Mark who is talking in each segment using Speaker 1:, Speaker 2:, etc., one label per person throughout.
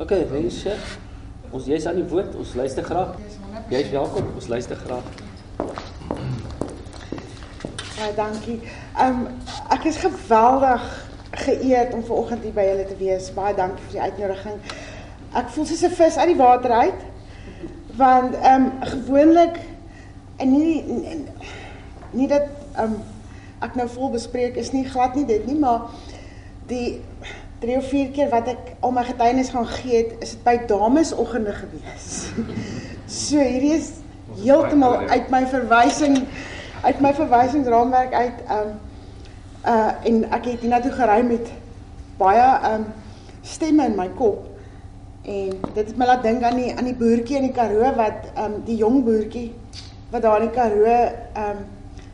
Speaker 1: OK, mense. Ons jy's aan die woord. Ons luister graag. Jy's welkom. Ons luister graag.
Speaker 2: Baie dankie. Ehm um, ek is geweldig geëerd om vanoggend hier by julle te wees. Baie dankie vir die uitnodiging. Ek voel soos 'n vis uit die water uit. Want ehm um, gewoonlik en nie nie, nie dat ehm um, ek nou vol bespreek is nie glad nie dit nie, maar die drie of vier keer wat ek al my getuienis gaan gee het, is dit by damesoggende gewees. so hierdie is heeltemal uit my verwysing uit my verwysingsraamwerk uit um uh en ek het hiernatoe gery met baie um stemme in my kop. En dit het my laat dink aan die aan die boertjie in die Karoo wat um die jong boertjie wat daar in die Karoo um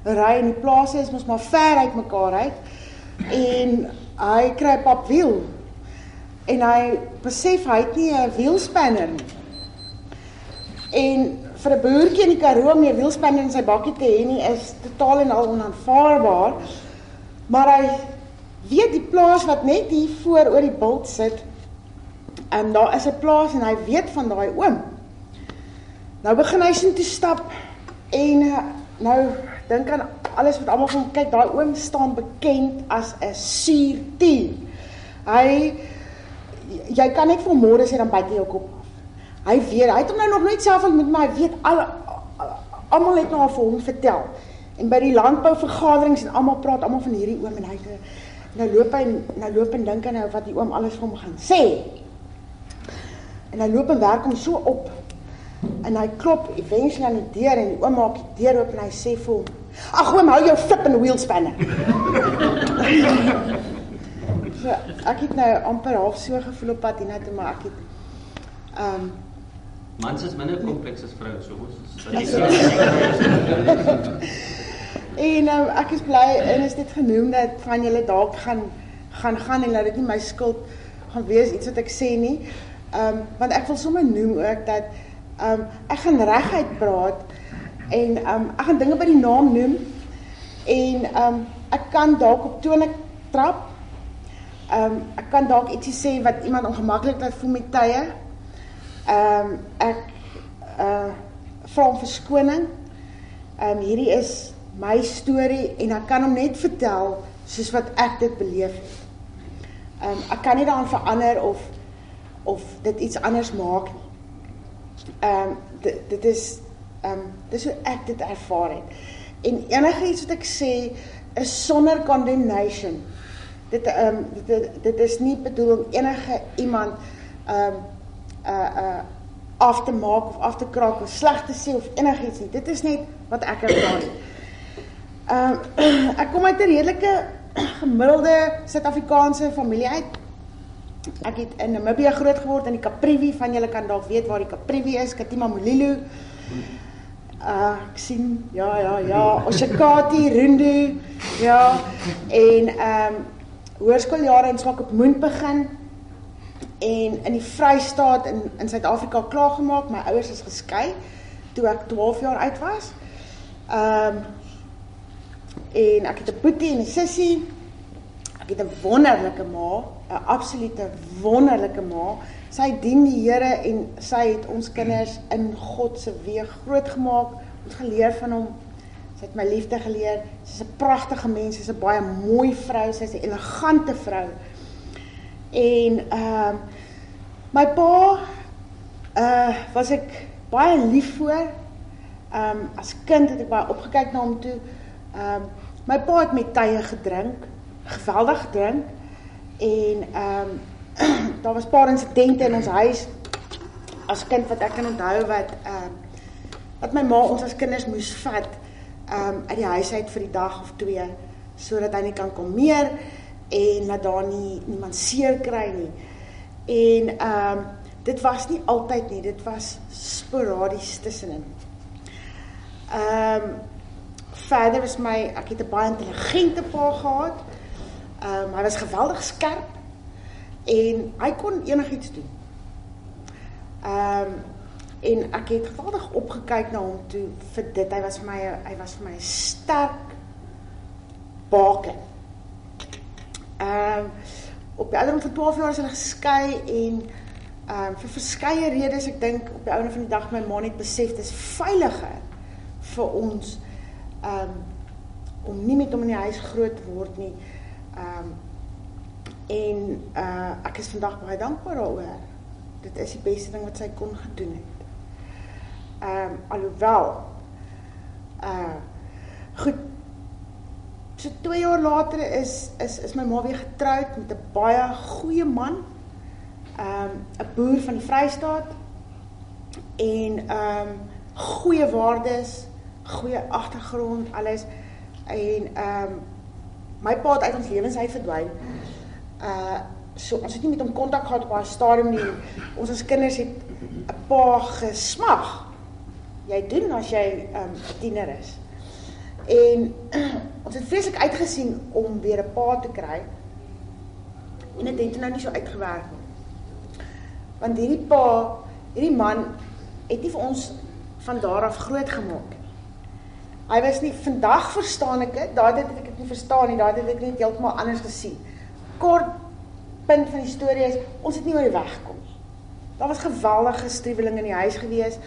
Speaker 2: ry en die plase is mos maar ver uit mekaar uit. En hy kry papwiel. En hy besef hy het nie 'n wielspanner nie. En vir 'n boertjie in die Karoo om 'n wielspanner in sy bakkie te hê nie is totaal en al onaanvaarbaar. Maar hy weet die plaas wat net hier voor oor die bult sit. En daar is 'n plaas en hy weet van daai oom. Nou begin hy sien toe stap en eh, nou dink aan alles wat almal van kyk, daai oom staan bekend as 'n suurtier. Hy jy kan net vir môre sê dan byt jy jou kop Hy weet, hy het hom nou nog nooit self ontmoet, maar hy weet al almal het nou al vir hom vertel. En by die landbouvergaderings en almal praat almal van hierdie oom en hy nou loop hy nou loop en dink aan nou wat die oom alles vir hom gaan sê. En hy loop en werk hom so op. En hy klop eventueel aan die deur en die oom maak die deur oop en hy sê vir hom: "Ag oom, hou jou flip in wheel spanner." so, ek het nou amper half so gevoel op pad hiernatoe, maar ek het ehm um,
Speaker 1: Mans is minder kompleks as vroue, so ons.
Speaker 2: en nou ek is bly en is dit genoem dat van julle dalk gaan gaan gaan en laat dit nie my skuld gaan wees iets wat ek sê nie. Ehm um, want ek wil sommer noem ook dat ehm um, ek gaan reguit praat en ehm um, ek gaan dinge by die naam noem en ehm um, ek kan dalk op tone trap. Ehm um, ek kan dalk ietsie sê wat iemand ongemaklik laat voel met tye. Ehm um, ek uh vra om verskoning. Ehm um, hierdie is my storie en ek kan hom net vertel soos wat ek dit beleef het. Ehm um, ek kan nie daaraan verander of of dit iets anders maak nie. Ehm um, dit dit is ehm um, dis hoe ek dit ervaar het. En enige iets wat ek sê is sonder condemnation. Dit ehm um, dit dit is nie bedoel om enige iemand ehm um, uh uh af te maak of af te kraak of sleg te sê of enigiets nie. Dit is net wat ek ervaar. Ehm uh, ek kom uit 'n redelike gemiddelde Suid-Afrikaanse familie uit. Ek het in Namibia groot geword in die Kaprivi van julle kan dalk weet waar die Kaprivi is, Katima Molilo. Ek sien ja ja ja, Oshakati, Rundu. Ja. En ehm um, hoërskooljare in Swakopmund begin en in die Vrystaat in in Suid-Afrika klaargemaak. My ouers is geskei toe ek 12 jaar oud was. Ehm um, en ek het 'n boetie en 'n sussie. Ek het 'n wonderlike ma, 'n absolute wonderlike ma. Sy dien die Here en sy het ons kinders in God se weë grootgemaak. Ons geleer van hom. Sy het my liefde geleer. Sy's 'n pragtige mens, sy's 'n baie mooi vrou, sy's 'n elegante vrou. En ehm uh, my pa uh was ek baie lief vir. Ehm um, as kind het ek baie opgekyk na hom toe. Ehm um, my pa het met tye gedrink, geweldig drink en ehm um, daar was paar insidente in ons huis as kind wat ek kan onthou wat ehm um, wat my ma ons as kinders moes vat ehm um, uit die huis uit vir die dag of twee sodat hy nie kan kom meer en dat daar nie niemand seer kry nie. En ehm um, dit was nie altyd nie, dit was sporadies tussenin. Ehm um, verder was my ek het 'n baie intelligente pa gehad. Ehm um, hy was geweldig skerp en hy kon enigiets doen. Ehm um, en ek het geweldig opgekyk na hom toe vir dit. Hy was vir my hy was vir my sterk baken. Ehm uh, op die ouderdom van 12 jaar is hulle geskei en Ehm um, vir verskeie redes, ek dink op die ouene van die dag my ma net besef dis veiliger vir ons ehm um, om nie met hom in die huis groot te word nie. Ehm um, en uh ek is vandag baie dankbaar daaroor. Dit is die beste ding wat sy kon gedoen het. Ehm um, alhoewel uh goed so 2 jaar later is is is my ma weer getroud met 'n baie goeie man um 'n boer van die Vrystaat en um goeie waardes, goeie agtergrond, alles en um my pa het uit ons lewens uit verdwyn. Uh so ons het nie met hom kontak gehad op 'n stadium nie. Ons as kinders het 'n pa gesmag. Jy doen as jy um 'n tiener is. En ons het vreeslik uitgesien om weer 'n pa te kry. En dit het nou nie so uitgewerk nie want hierdie pa, hierdie man het nie vir ons van daar af groot gemaak nie. Hy was nie vandag verstaan ek dit, daai het ek dit nie verstaan nie, daai het ek net heeltemal anders gesien. Kort punt van die storie is ons het nie oor die weg kom nie. Daar was geweldige struweling in die huis gewees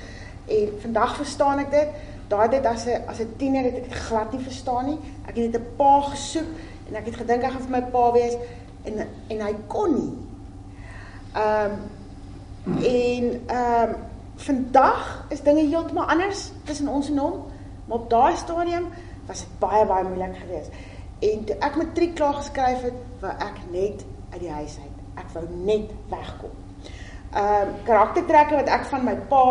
Speaker 2: en vandag verstaan ek dit. Daai het as 'n as 'n tiener het ek dit glad nie verstaan nie. Ek het net 'n pa gesoek en ek het gedink hy gaan vir my pa wees en en hy kon nie. Ehm um, En ehm um, vandag is dinge heeltemal anders tussen ons en hom, maar op daai stadium was dit baie baie moeilik geweest. En toe ek matriek klaar geskryf het, wou ek net uit die huis uit. Ek wou net wegkom. Ehm um, karaktertrekke wat ek van my pa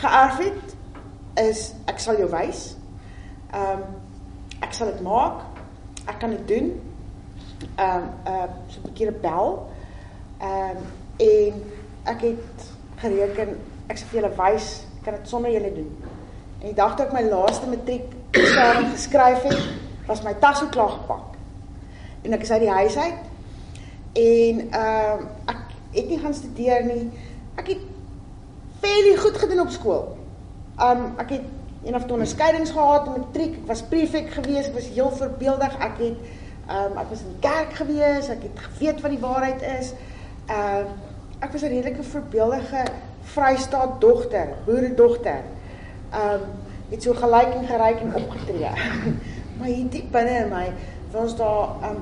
Speaker 2: geërf het is ek sal jou wys. Ehm um, ek sal dit maak. Ek kan dit doen. Ehm um, uh so 'n bietjie rebel. Ehm um, en ek het gereken ek sê vir julle wys kan dit sonder julle doen. En die dag toe ek my laaste matriek eksamen geskryf het, was my tas ook klaar gepak. En ek is uit die huis uit. En ehm uh, ek het nie gaan studeer nie. Ek het baie goed gedoen op skool. Um ek het een of twee onderskeidings gehad in matriek. Ek was prefek gewees, ek was heel voorbeeldig. Ek het um ek was in kerk gewees, ek het geweet wat die waarheid is. Ehm uh, ek was 'n redelike voorbeeldige Vrystaat dogter, boeredogter. Um het so gelyk en geryk en opgetree. maar hier diep binne in my was daar um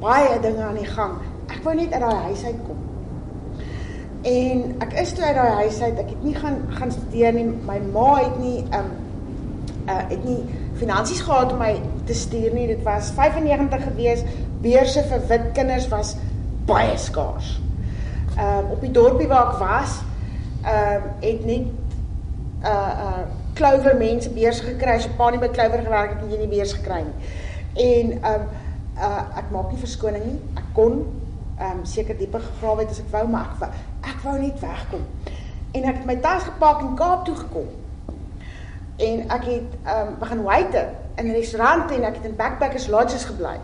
Speaker 2: baie dinge aan die gang. Ek wou net uit daai huis uit kom. En ek is toe uit daai huis uit. Ek het nie gaan gaan studeer nie. My ma het nie um uh het nie finansies gehad om my te stuur nie. Dit was 95 gewees. Beurse vir wit kinders was baie skaars um, op die dorpie waar ek was, um, het net uh uh Clover mense beurs gekry. So pa nie by Clover gewerk het, het jy nie beurs gekry nie. En ehm um, uh ek maak nie verskoning nie. Ek kon ehm um, seker dieper gegrawe het as ek wou, maar ek wou, ek wou net wegkom. En ek het my tas gepak en Kaap toe gekom. En ek het ehm um, begin waiter in restaurante en ek het in backpackers lodges gebly.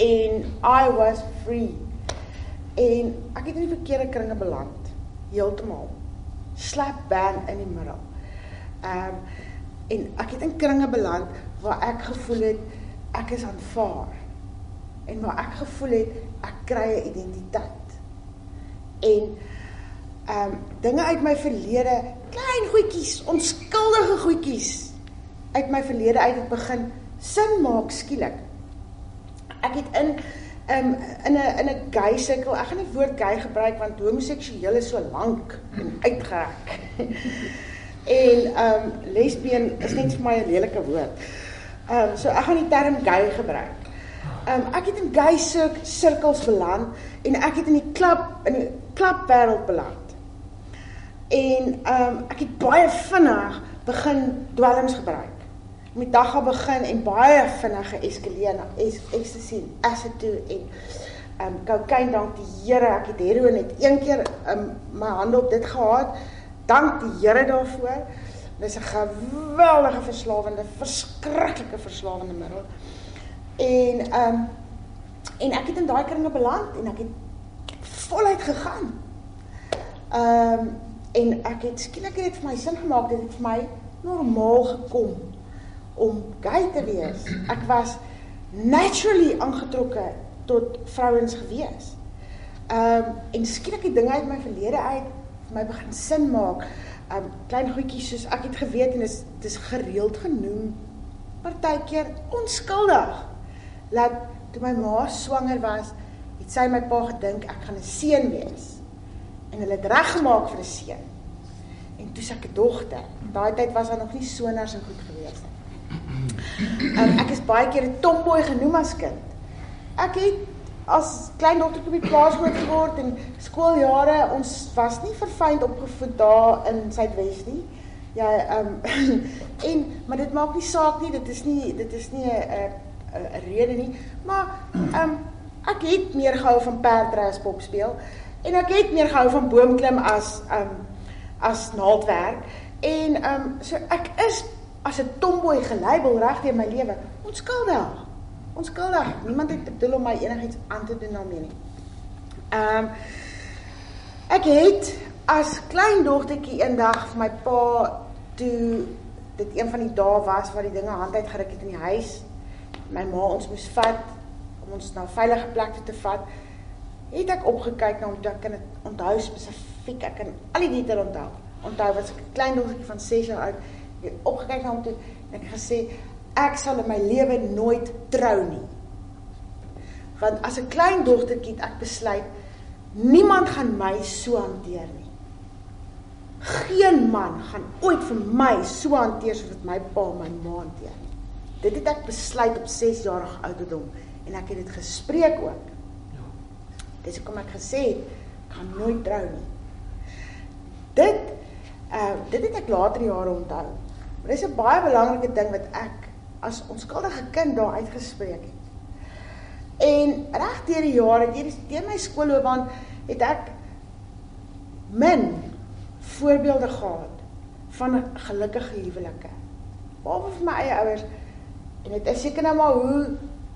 Speaker 2: En I was free. En ek het in die verkeerde kringe beland. Heeltemal. Slap bang in die middel. Ehm um, en ek het in kringe beland waar ek gevoel het ek is aanvaar. En waar ek gevoel het ek kry 'n identiteit. En ehm um, dinge uit my verlede, klein goedjies, onskuldige goedjies uit my verlede uit het begin sin maak skielik. Ek het in um, in 'n in 'n gay sirkel, ek gaan nie woord gay gebruik want homoseksueel is so lank en uitgerek. En ehm um, lesbien is net vir my 'n lelike woord. Ehm um, so ek gaan die term gay gebruik. Ehm um, ek het in gay sirkels beland en ek het in die klub in die klubwêreld beland. En ehm um, ek het baie vinnig begin dwelms gebruik met dag gaan begin en baie vinnige eskaleer na ecstasy, acid toe en ehm um, kokain dank die Here, ek het heroin net een keer um, my hande op dit gehad. Dank die Here daarvoor. Dit is 'n geweldige verslawende, verskriklike verslawende middel. En ehm um, en ek het in daai kringe beland en ek het voluit gegaan. Ehm um, en ek het skielik net vir my sin gemaak dit vir my normaal gekom om gay te wees. Ek was naturally aangetrokke tot vrouens gewees. Ehm um, en skielik die dinge uit my verlede uit vir my begin sin maak. Um, klein goedjies soos ek het geweet en is dis gereeld genoem partykeer onskuldig. Laat toe my ma swanger was, het sy my pa gedink ek gaan 'n seun wees. En hulle het reggemaak vir 'n seun. En toe ek 'n dogter. Daai tyd was daar nog nie sonars en goed gewees nie. Um, ek is baie keer 'n tomboy genoem as kind. Ek het as klein dogter op die plaas groot geword en skooljare ons was nie verfynd opgevoed daar in Suidwes nie. Ja, ehm um, en maar dit maak nie saak nie, dit is nie dit is nie 'n 'n rede nie, maar ehm um, ek het meer gehou van perdry as pop speel en ek het meer gehou van boomklim as ehm um, as naaldwerk en ehm um, so ek is as 'n tomboy gelabel reg deur my lewe onskuldig. Onskuldig. Niemand het bedoel om my enigiets aan te doen daarmee nie. Ehm um, ek het as klein dogtertjie eendag vir my pa toe dit een van die dae was waar die dinge hand uit geruk het in die huis. My ma ons moes vat om ons na 'n veilige plek toe te vat. Het ek opgekyk na hom toe ek kan dit onthou spesifiek. Ek kan al die detail onthou. Onthou was ek 'n klein dogtertjie van 6 jaar oud. Ek het opgekyk na hom toe en ek gesê ek sal in my lewe nooit trou nie. Want as 'n klein dogtertjie het ek besluit niemand gaan my so hanteer nie. Geen man gaan ooit vir my so hanteer soos wat my pa my ma hanteer. Dit het ek besluit op 6 jarige ouderdom en ek het dit gespreek ook. Ja. Dis hoekom ek gesê het ek gaan nooit trou nie. Dit uh dit het ek later jare onthou. Maar dis 'n baie belangrike ding wat ek as onskuldige kind daar uitgespreek het. En reg deur die jare, deur my skoolloopbaan, het ek min voorbeelde gehad van gelukkige huwelike. Behalwe vir my eie ouers en dit is seker nou maar hoe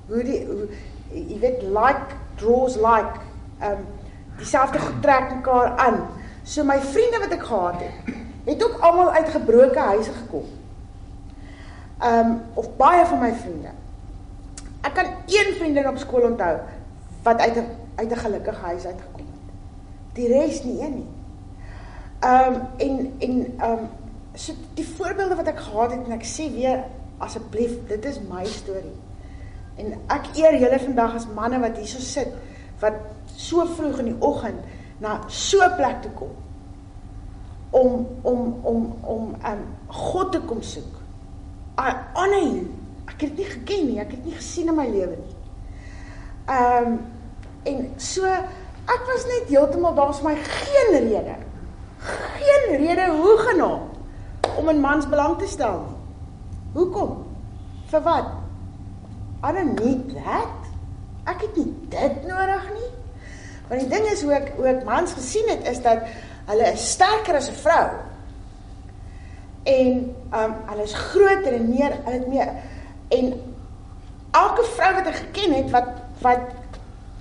Speaker 2: hoe die hoe, jy weet like draws like um dieselfde getrek mekaar aan. So my vriende wat ek gehad het, het ook almal uit gebroke huise gekom. Um of baie van my vriende. Ek kan een vriendin op skool onthou wat uit 'n uit 'n gelukkige huis uitgekom het. Die res nie een nie. Ehm um, en en ehm um, so die voorbeelde wat ek gehad het en ek sê weer asseblief dit is my storie. En ek eer julle vandag as manne wat hierso sit wat so vroeg in die oggend na so 'n plek toe kom om om om om um God te kom soek. I honor you. Ek het dit nie geken nie, ek het dit nie gesien in my lewe nie. Um en so ek was net heeltemal daar's my geen rede geen rede hoegenaamd om 'n mans belang te stel nie. Hoekom? Vir wat? I don't need that. Ek het nie dit nodig nie. Want die ding is hoe ek hoe ek mans gesien het is dat hulle is sterker as 'n vrou. En um hulle is groter en meer, hulle het meer en elke vrou wat ek geken het wat wat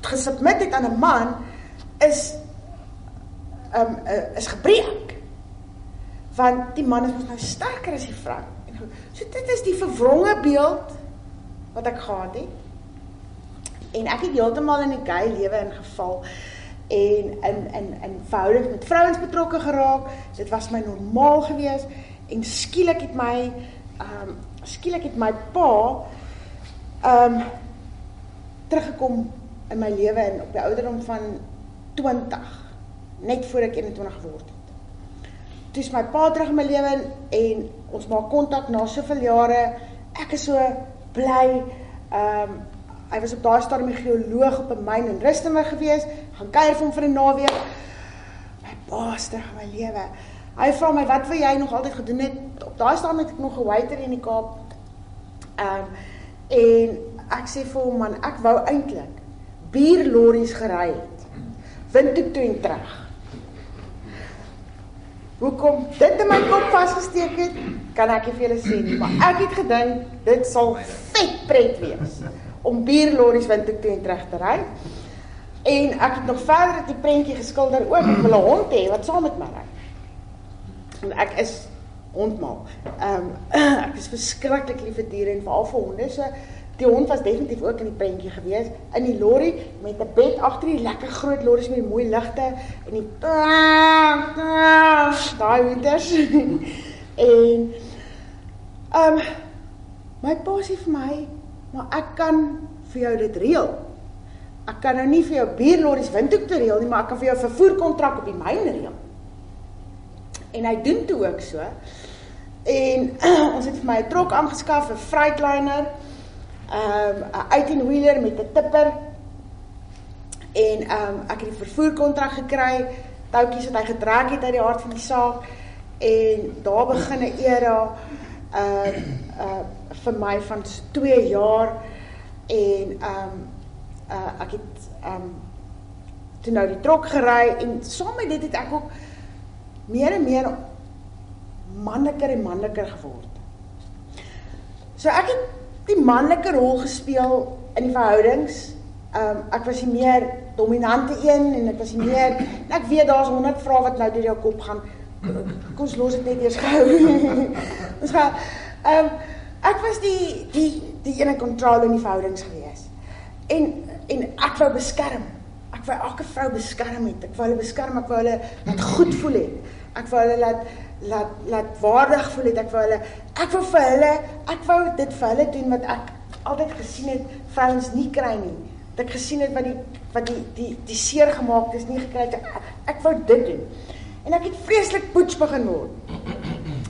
Speaker 2: gesubmit het aan 'n man is um, uh, is gebreek. Want die man is mos nou sterker as die vrou. So dit is die verwronge beeld wat ek gehad het. En ek het heeltemal in 'n gay lewe ingeval en in in in verhoudings met vrouens betrokke geraak. Dit was my normaal geweest en skielik het my ehm um, skielik het my pa ehm um, teruggekom in my lewe en op die ouderdom van 20 net voor ek 21 geword het. Toe is my pa terug in my lewe en ons maak kontak na soveel jare. Ek is so bly. Ehm um, hy was op daai stadium 'n geoloog op 'n myn in Rustenburg gewees. Gaan kuier vir hom vir 'n naweek. My pa is terug in my lewe. Hy vra my wat wil jy nog altyd gedoen het? Op daai stadium het ek nog 'n waiter in die Kaap. Ehm um, en ek sê vir hom man, ek wou eintlik bierlorries gery het. Wind toe toe en terug hoekom dit in my kop vasgesteek het, kan ek nie vir julle sê nie, maar ek het gedink dit sal vet pret wees om bierlorries wind toe en terug te ry. En ek het nog verder die prentjie geskilder ook, ek wil 'n hond hê wat saam met my ry. Ek is hondmal. Ehm um, ek is verskriklik lief vir diere en veral vir honde. So Die hond was definitief ook in die prentjie gewees in die lorry met 'n bed agter die lekker groot lorries met die mooi ligte en die daai winters. en ehm um, my pa sê vir my, "Maar ek kan vir jou dit reël. Ek kan nou nie vir jou bierlorries windhoek te reël nie, maar ek kan vir jou 'n vervoerkontrak op die myne reël." En hy doen toe ook so. En ons het vir my 'n trok aangeskaf, 'n Freightliner ehm um, 'n 18 wheeler met 'n tipper. En ehm um, ek het die vervoerkontrak gekry, toutjies wat hy getrek het uit die hart van die saak en daar begin 'n era uh uh vir my van 2 jaar en ehm um, uh ek het ehm um, toe nou die trok gery en saam met dit het ek ook meer en meer manliker en manliker geword. So ek het die manlike rol gespeel in die verhoudings. Um ek was die meer dominante een en ek was die meer ek weet daar's 100 vrae wat nou deur jou kop gaan. Kom ons los dit net eers gou. Ons gaan um ek was die die die ene kontrole in die verhoudings gewees. En en ek wou beskerm. Ek wou elke vrou beskerm het. Ek wou hulle beskerm, ek wou hulle laat goed voel het. Ek wou hulle laat laat laat waardig voel het. Ek vir hulle ek wou vir hulle ek wou dit vir hulle doen wat ek altyd gesien het vrouens nie kry nie. Dat ek gesien het wat die wat die die die seer gemaak is nie gekry het. Ek, ek wou dit doen. En ek het vreeslik poets begin word.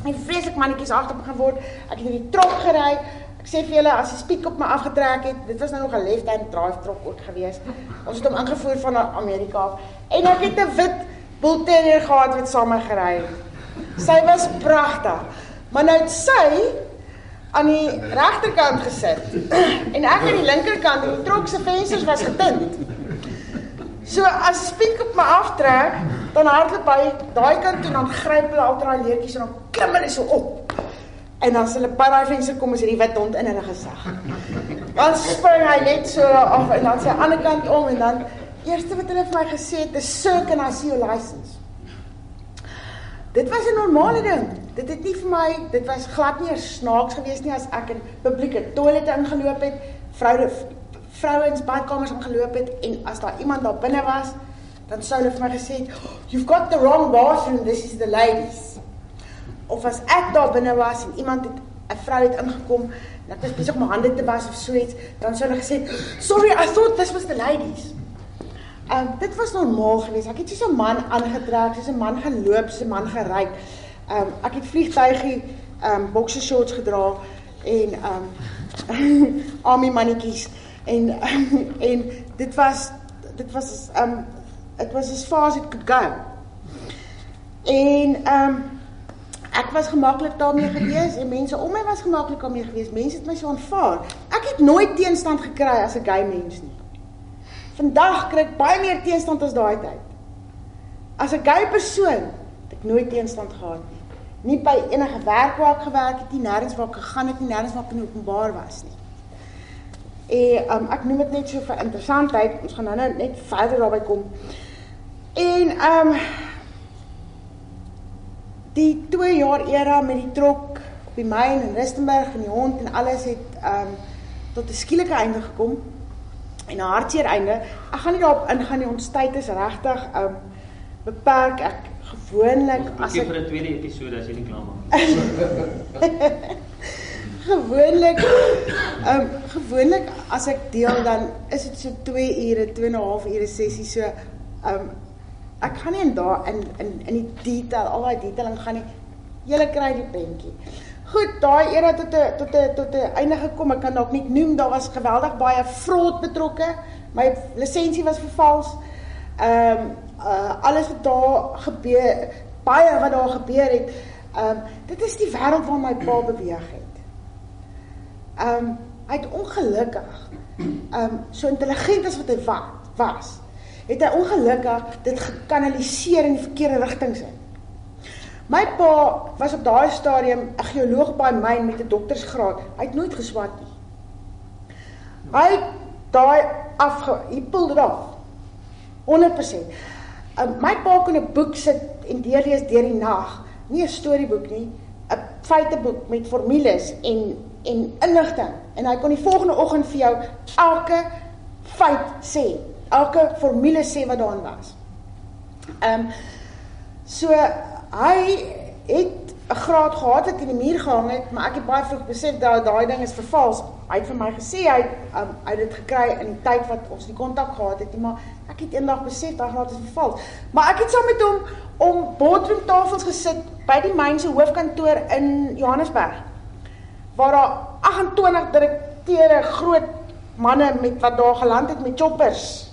Speaker 2: En vreeslik mannetjies agter begin word. Ek het hierdie trok gery ek sê vir julle as die speed op my afgetrek het dit was nou nog 'n left hand drive trok ook gewees ons het hom ingevoer van Amerika af en ek het 'n wit bull terrier gehad wat saam met my gery het Sy was pragtig. Maar nou het sy aan die regterkant gesit en ek aan die linkerkant en die trok se vensters was getint. So as Spiek op my aftrek, dan hardloop hy daai kant toe en dan gryp hulle al daai leertjies en dan klim hulle so op. En as hulle by daai venster kom, is hierdie wit hond in hulle gesig. Dan spring hy net so af en dan sy aan die ander kant om en dan eerste wat hulle vir my gesê het, is "Sir, can I see your license?" Dit was 'n normale ding. Dit het nie vir my, dit was glad nie snaaks geweest nie as ek in publieke toilette ingeloop het, vroue vrouens badkamers ingeloop het en as daar iemand daar binne was, dan sou hulle vir my gesê "You've got the wrong bathroom, this is the ladies." Of as ek daar binne was en iemand het 'n vrou het ingekom en ek was besig om my hande te was of so iets, dan sou hulle gesê, "Sorry, I thought this was the ladies." Um, dit was normaal geweest. Ek het soos 'n man aangetrek, soos 'n man geloop, soos 'n man gery. Um ek het vliegtuigie um boxer shorts gedra en um army mannetjies en um, en dit was dit was um it was as far as it could go. En um ek was gemaklik daarmee gewees en mense om my was gemaklik daarmee gewees. Mense het my so aanvaar. Ek het nooit teenstand gekry as 'n gay mens nie. Vandag kry ek baie meer teenstand as daai tyd. As 'n gay persoon het ek nooit teenstand gehad nie. Nie by enige werk waar ek gewerk het nie, nêrens waar ek gegaan het nie, nêrens waar ek in openbaar was nie. En um, ek noem dit net so vir interessantheid. Ons gaan nou net verder daarby kom. En ehm um, die 2 jaar era met die trok op die myn in Rustenburg en die hond en alles het ehm um, tot 'n skielike einde gekom en 'n hartseer einde. Ek gaan nie daarop ingaan nie. Ons tyd is regtig um beperk. Ek gewoonlik
Speaker 1: as ek vir 'n tweede episode as jy nie klaar maak.
Speaker 2: gewoonlik um gewoonlik as ek deel dan is dit so 2 ure, 2 en 'n half ure sessie so um ek gaan nie in daar in in in die detail, al daai detailing gaan nie. Julle kry die prentjie. Goed, daai era tot 'n tot 'n tot 'n einde gekom. Ek kan dalk nie noem daar was geweldig baie fraud betrokke. My lisensie was vervals. Ehm um, uh, alles wat daar gebeur, baie wat daar gebeur het. Ehm um, dit is die wêreld waar my pa beweeg het. Ehm um, hy het ongelukkig ehm um, so intelligent as wat hy was, het hy ongelukkig dit gekanaliseer in die verkeerde rigtings in. My pa was op daai stadium 'n geoloog by myn met 'n doktorsgraad. Hy het nooit geswat nie. Hy daai af hy pulled it off. 100%. Um, my pa kon 'n boek sit en deurlees deur die nag. Nie 'n storieboek nie, 'n feiteboek met formules en en inligting en hy kon die volgende oggend vir jou elke feit sê, elke formule sê wat daarin was. Ehm um, so hy het 'n graad gehad het in die muur gehang het, maar ek het baie vroeg besef dat daai ding is vervals. Hy het vir my gesê hy um, hy het dit gekry in die tyd wat ons die kontak gehad het, maar ek het eendag besef daai graad is vervals. Maar ek het saam met hom om boardroom tafels gesit by die myn se hoofkantoor in Johannesburg. Waar daar 28 direkteure groot manne met wat daar geland het met choppers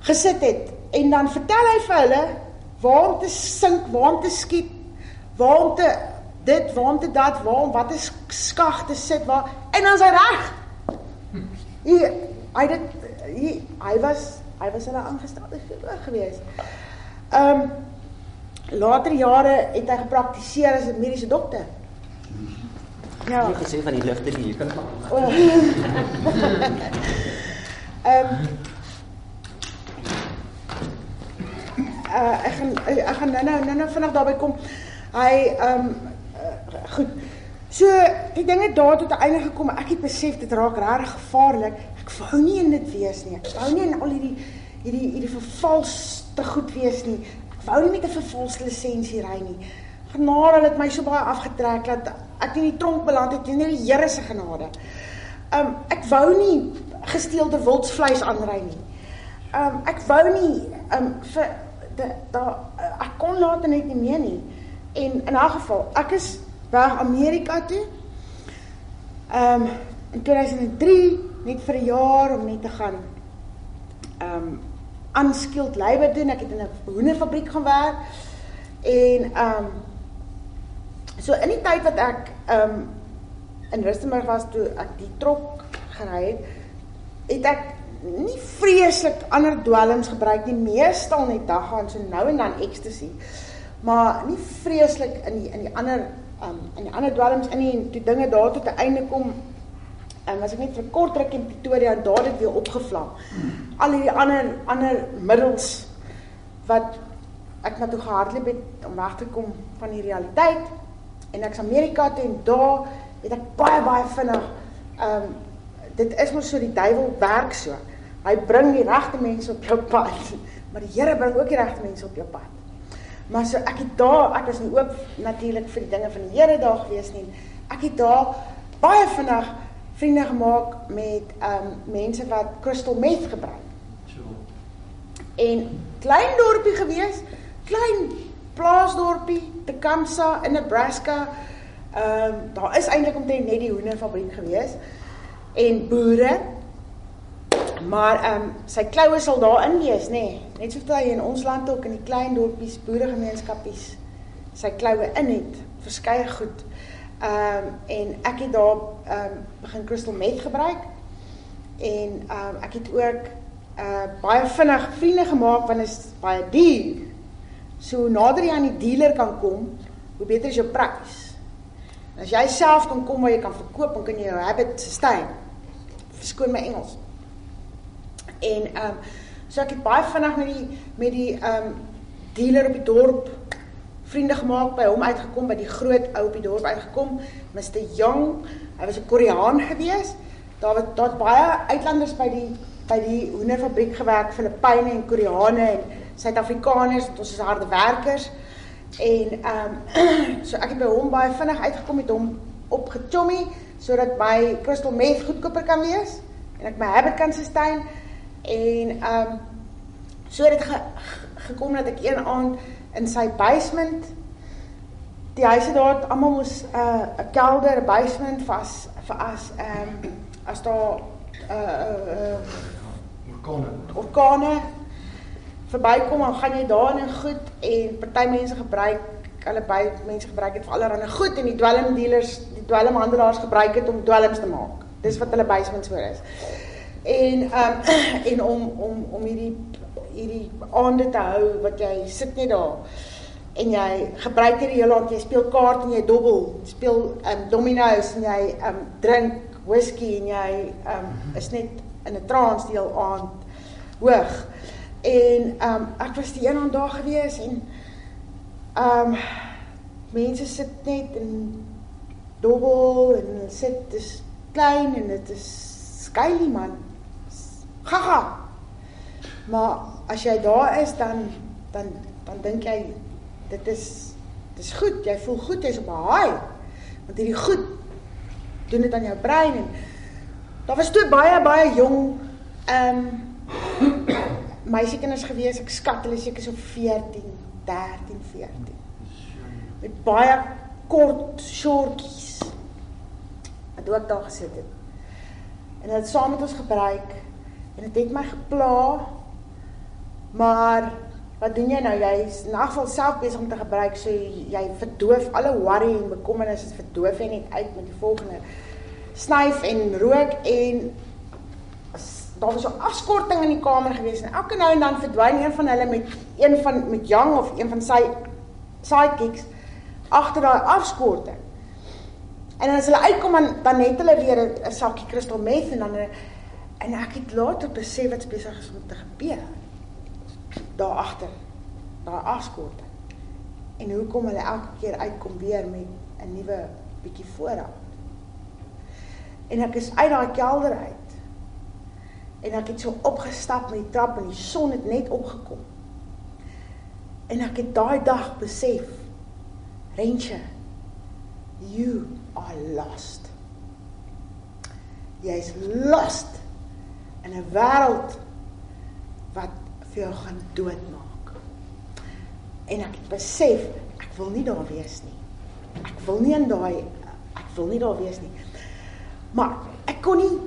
Speaker 2: gesit het en dan vertel hy vir hulle waar om te sink, waar om te skiet, waar om te dit, waar om te dat, waar om wat is skag te sit waar en dan is hy reg. Hy hy dit hy, hy was hy was hulle aangestelde gewees. Ehm um, later jare het hy gepraktiseer as 'n mediese dokter.
Speaker 1: Ja. Jy gesê van die ligte jy kan maar.
Speaker 2: Ehm uh, ek gaan ek gaan nou nou nou vinnig daarby kom. Hy ehm um, uh, goed. So die dinge daar tot 'n einde gekom. Ek het besef dit raak regtig gevaarlik. Ek wou nie in dit wees nie. Ek wou nie in al hierdie hierdie hierdie vervalste goed wees nie. Ek wou nie met 'n vervalste lisensie ry nie. Genade het my so baie afgetrek dat ek in die tronk beland het, nie die Here se genade. Um ek wou nie gesteelde wildsvleis aanry nie. Um ek wou nie um vir da ek kon later net nie meer nie. En in 'n geval, ek is weg Amerika toe. Um in 2003 net vir 'n jaar om net te gaan um unskilled labour doen. Ek het in 'n hoenderfabriek gaan werk. En um so in die tyd wat ek um in Rustenburg was toe ek die trok gery het, het ek nie vreeslik ander dwelms gebruik nie, meestal net daggaan so nou en dan ecstasy. Maar nie vreeslik in die in die ander um in die ander dwelms in nie toe dinge daar tot 'n einde kom. En um, as ek net vir kort ruk in Pretoria en daar dit weer opgevlam. Al hierdie ander ander middels wat ek na toe gehardloop het om weg te kom van die realiteit en ek's Amerika toe en daar het ek baie baie vinnig um dit is mos so die duiwel werk so. Hy bring die regte mense op jou pad. Maar die Here bring ook die regte mense op jou pad. Maar so ek het daar, ek was nie oop natuurlik vir die dinge van die Here daar gewees nie. Ek het daar baie vinnig vriende gemaak met ehm um, mense wat crystal meth gebruik. So. En klein dorpie gewees, klein plaasdorpie, Tecumseh in Nebraska. Ehm um, daar is eintlik omtrent net die hoenderfabriek gewees en boere Maar ehm um, sy kloue sal daarin wees, nê? Nee. Net soos hy in ons land ook in die klein dorpies, boeregemeenskappies sy kloue in het, verskeie goed. Ehm um, en ek het daar ehm um, begin crystal meth gebruik. En ehm um, ek het ook uh baie vinnig vriende gemaak want is baie duur. So nader jy aan die dealer kan kom, hoe beter is jou prys. As jy self kan kom waar jy kan verkoop, dan kan jy jou habit sustain. Verskoon my Engels. En ehm um, so ek het baie vinnig met die met die ehm um, dealer op die dorp vriende gemaak by hom uitgekom by die groot ou op die dorp uitgekom Mr Young. Hy was 'n Koreaan gewees daar was daar baie uitlanders by die by die hoenderfabriek gewerk Filippyne en Koreane en Suid-Afrikaners ons is harde werkers. En ehm um, so ek het by hom baie vinnig uitgekom met hom opgechommy sodat my crystal meth goedkoper kan wees en ek my habit kan sustain En ehm um, so het dit ge, gekom dat ek een aand in sy basement die huise daar almal moes 'n uh, 'n kelder, 'n basement vas vir as ehm um, as daar 'n uh, uh, orkane orkane verbykom en gaan jy daar in goed en party mense gebruik hulle by mense gebruik dit vir allerlei goed en die dwelm dealers, die dwelmhandelaars gebruik dit om dwelms te maak. Dis wat hulle basements voor is en um, en om om om hierdie hierdie aande te hou wat jy sit net daar en jy gebruik hierdie hele aand jy speel kaart en jy dobbel speel um, domino's en jy um, drink whisky en jy um, is net in 'n trance die hele aand hoog en um, ek was die een aand daar gewees en um, mense sit net en dobbel en hulle sit dis klein en dit is skeilie man. Gaga. Maar as jy daar is dan dan dan dink jy dit is dis goed, jy voel goed, jy's op 'n high. Want hierdie goed doen dit aan jou brein en daar was toe baie baie jong ehm um, meisiekinders gewees, ek skat hulle seker so 14, 13, 14. Met baie kort shortjies. Wat ook daar gesit het. En hulle het saam met ons gebruik en dit het my gepla. Maar wat doen jy nou? Jy's in elk geval self besig om te gebruik, so jy verdoof alle worry en bekommernisse, verdoof jy net uit met die volgende snyf en rook en daar was 'n afskorting in die kamer gewees en elke nou en dan verdwyn een van hulle met een van met Jang of een van sy sidekicks agter daai afskorting. En as hulle uitkom dan dan het hulle weer 'n sakkie crystal meth en dan en ek het later besef wat besig is om te gebeur. Daar agter daai afskorting. En hoekom hulle elke keer uitkom weer met 'n nuwe bietjie voorraad. En ek is uit daai kelder uit En ek het so opgestap met die trap en die son het net opgekom. En ek het daai dag besef, Rentje, you are lost. Jy's lost in 'n wêreld wat vir jou gaan doodmaak. En ek besef, ek wil nie daar wees nie. Ek wil nie in daai ek wil nie daar wees nie. Maar ek kon nie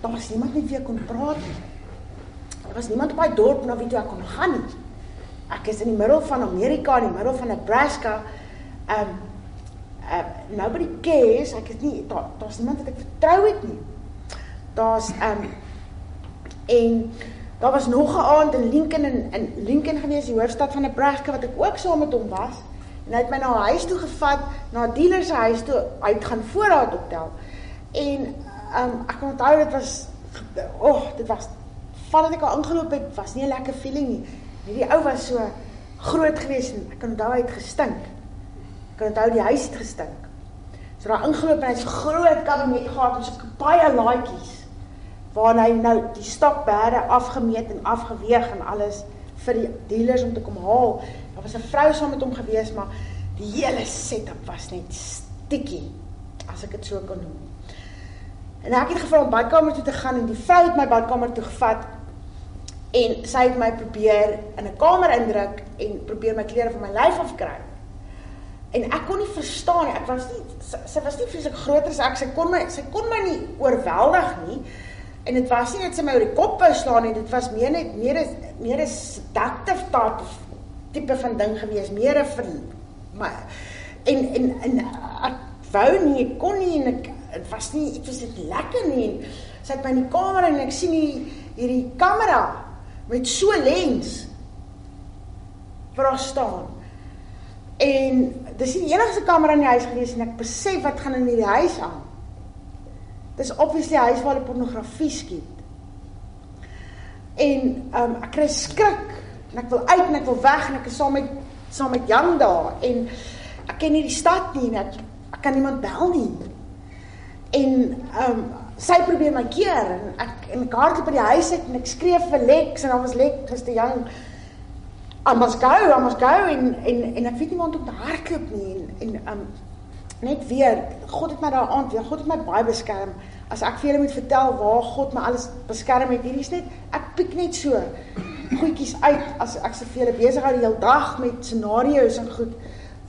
Speaker 2: daar was niemand met wie ek kon praat nie. Daar was niemand op my dorp na wie toe ek kon gaan nie. Ek is in die middel van Amerika, in die middel van Nebraska. Um uh nobody cares. Ek is nie daar daar's niemand wat ek vertrou het nie. Daar's um en daar was nog 'n aand in Lincoln in in Lincoln gewees, die hoofstad van Nebraska wat ek ook saam met hom was. En hy het my na 'n huis toe gevat, na 'n dealer se huis toe. Hy het gaan voorraad optel. En um, ek onthou dit was oh, dit was vandat ek al ingeloop het, was nie 'n lekker feeling nie. Hierdie ou was so groot geweest en ek onthou hy het gestink. Ek onthou die huis het gestink. So daar ingeloop en hy's so groot kabinet gehad met so baie laaitjies waar hy nou die stokberde afgemeet en afgeweeg en alles vir die dealers om te kom haal. Daar was 'n vrou saam met hom gewees, maar die hele setup was net stikkie as ek dit so kan noem. En ek het gevra om badkamer toe te gaan en die vrou het my badkamer toe gevat en sy het my probeer in 'n kamer indruk en probeer my klere van my lyf afkry. En ek kon nie verstaan nie. Ek was nie sy, sy was nie vreeslik groter as ek. Sy kon my sy kon my nie oorweldig nie. En dit was nie net sy my oor die kop wou slaan nie. Dit was meer net meer is meer is seductive type tipe van ding gewees. Meer vir my en en en ek wou nie, ek kon nie en ek dit was nie dit was net lekker nie. Sy het my in die kamer en ek sien hier hierdie kamera met so lens vir haar staan. En dis die enigste kamera in die huis gewees en ek besef wat gaan in hierdie huis aan. Dis obviously die huis waar hulle pornografie skiet. En um ek kry skrik en ek wil uit en ek wil weg en ek is saam met saam met Jan daar en ek ken nie die stad nie en ek, ek kan niemand bel nie en um, sy probeer my keer en ek en ek hardloop by die huis uit en ek skreeu vir Lex en dan was Lex te jong I must go I must go en en en ek weet nie waar om te hardloop nie en en um, net weer God het my daar aand weer God het my baie beskerm as ek vir julle moet vertel waar God my alles beskerm het hierdie is net ek piek net so goedjies uit as ek se vir julle besig hou die hele dag met scenario's en goed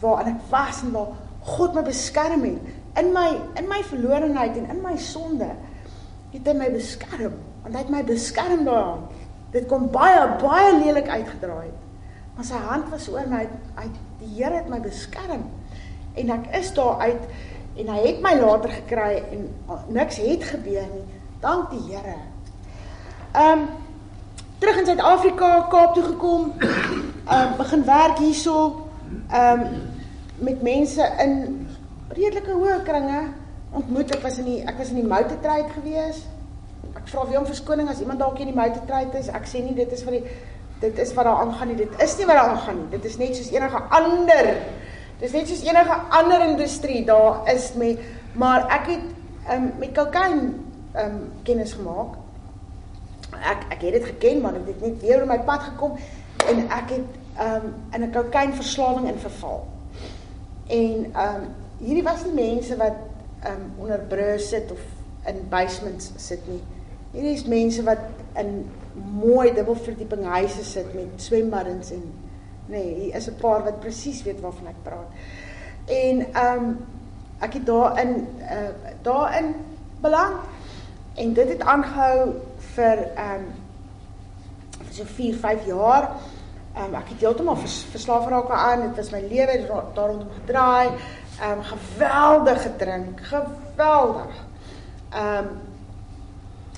Speaker 2: waar en ek was en waar God my beskerm het in my in my verlorenheid en in my sonde het hy my beskerm. Want hy het my beskerm daaraan. Dit kom baie baie lelik uitgedraai maar sy hand was oor my hy die Here het my beskerm en ek is daar uit en hy het my later gekry en niks het gebeur nie dank die Here ehm um, terug in Suid-Afrika Kaap toe gekom ehm um, begin werk hierso ehm um, met mense in redelike hoë kringe ontmoet. Ek was in die ek was in die motortrade gewees. Ek vra weer om verskoning as iemand dalk in die motortrade is. Ek sê nie dit is vir die dit is wat daar aangaan nie. Dit is nie wat daar aangaan nie. Dit is net soos enige ander Dis net soos enige ander industrie daar is met maar ek het um, met kokain um, kennis gemaak. Ek ek het dit geken maar dit het net weer op my pad gekom en ek het um, in 'n kokainverslawing in verval. En um, hierdie was nie mense wat um, onder brûe sit of in basements sit nie. Hierdie is mense wat in mooi dubbelverdieping huise sit met swembaddens en nee, hier is 'n paar wat presies weet waarvan ek praat. En ehm um, ek het daarin uh, daarin beland en dit het aangehou vir ehm um, vir so 4, 5 jaar. Ehm um, ek het heeltemal vers, verslaaf geraak aan. Dit was my lewe daar rondom gedraai. Ehm um, geweldig gedrink, geweldig. Ehm um,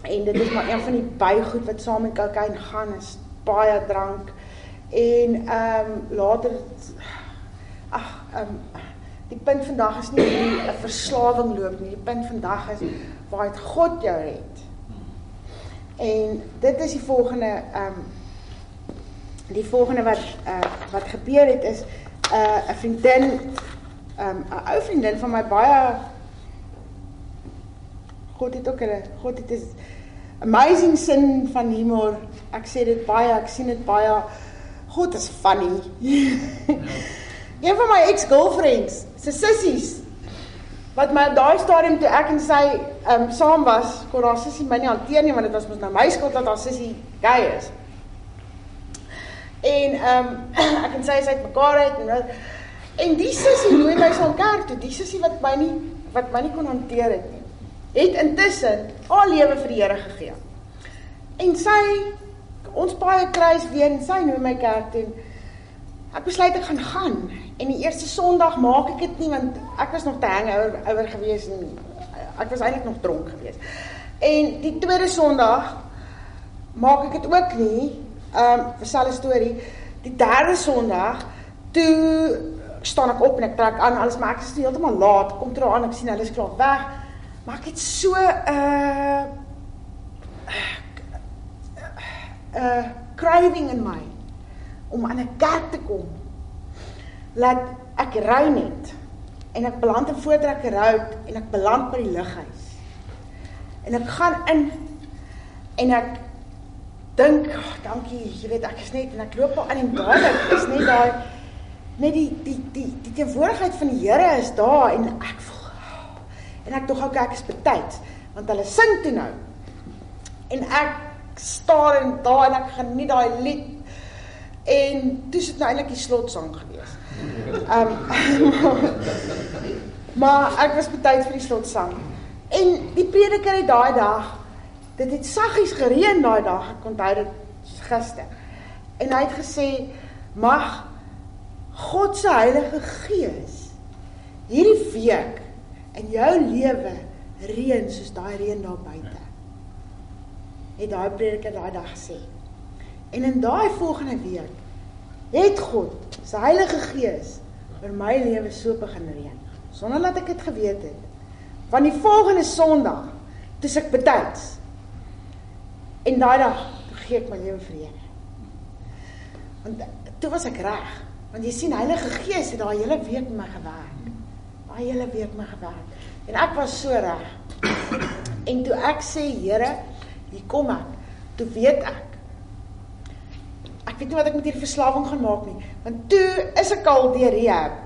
Speaker 2: en dit is maar een van die bygoed wat saam met kokain gaan is baie drank en ehm um, later ag ehm um, die punt vandag is nie 'n verslawing loop nie die punt vandag is waar dit God jou red en dit is die volgende ehm um, die volgende wat uh, wat gebeur het is 'n uh, 'n vriendin ehm um, 'n ou vriendin van my baie God het ook 'n God het is amazing sin van humor. Ek sê dit baie, ek sien dit baie. God is funny. een van my ex-girlfriends, sy sissies wat my op daai stadium toe ek en sy um, saam was, kon haar sissie my nie hanteer nie want dit was mos nou my skuld dat haar sissie gay is. En um, ek en sy is uitmekaar uit en en die sissie nooi my saam kerk toe, die sissie wat my nie wat my nie kon hanteer het nie het intussen al lewe vir die Here gegee. En sy ons paai kruis weer en sy nooi my kerk toe. Ek besluit ek gaan gaan en die eerste Sondag maak ek dit nie want ek was nog te hangover ouer gewees en ek was eintlik nog dronk gewees. En die tweede Sondag maak ek dit ook nie. Ehm um, dieselfde storie. Die derde Sondag toe staan ek op en ek trek aan alles maar ek is heeltemal laat. Kom terug aan ek sien hulle is klaar weg. Maar ek het so 'n uh, 'n uh, craving in my om aan 'n kerk te kom. Laat ek ry net en ek beland in Voortrekker Road en ek beland by die lighuis. En ek gaan in en ek dink, oh, dankie, jy weet ek is net en ek loop al aan en dadelik is net daai net die die die die teenwoordigheid van die Here is daar en ek voel En ek dog ook ek is betyds want hulle sing toe nou. En ek staar en daar en ek geniet daai lied. En toe sit nou eintlik die slotsang gewees. Ehm um, Maar ek was betyds vir die slotsang. En die prediker het daai dag dit het saggies gereën daai dag, ek onthou dit gister. En hy het gesê mag God se Heilige Gees hierdie week in jou lewe reën soos daai reën daar buite. Het daai prediker daai dag gesê. En in daai volgende week het God se Heilige Gees oor my lewe so begin reën sonder dat ek dit geweet het. Van die volgende Sondag toe ek betyds en daai dag gee ek my lewe vir Here. Want toe was ek reg. Want jy sien Heilige Gees het daai hele week met my gewerk daai hele week my gewerk. En ek was so reg. En toe ek sê, Here, hier kom ek. Toe weet ek ek weet nie wat ek met hierdie verslawing gaan maak nie. Want toe is ek al deur rehab.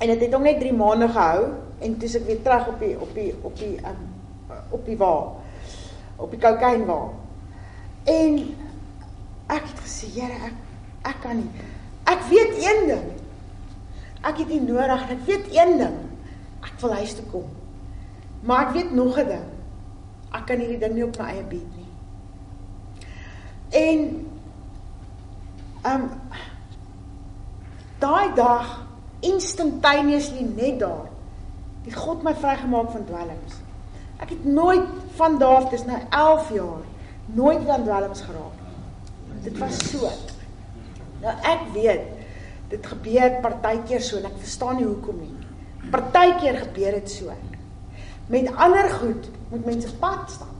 Speaker 2: En dit het hom net 3 maande gehou en toe ek weer terug op die op die op die um, op die wa. Op die kokain wa. En ek het gesê, Here, ek ek kan nie. Ek weet een ding. Ek het nie nodig, ek weet een ding. Ek wil huis toe kom. Maar ek weet nog 'n ding. Ek kan hierdie ding nie op my eie bied nie. En ehm um, daai dag instantaneously net daar het God my vrygemaak van dwelms. Ek het nooit van daar dis nou 11 jaar nooit van dwelms geraak. Dit was so. Nou ek weet dit gebeur partykeer so en ek verstaan nie hoekom nie. Partykeer gebeur dit so. Met ander goed moet mense pad stap.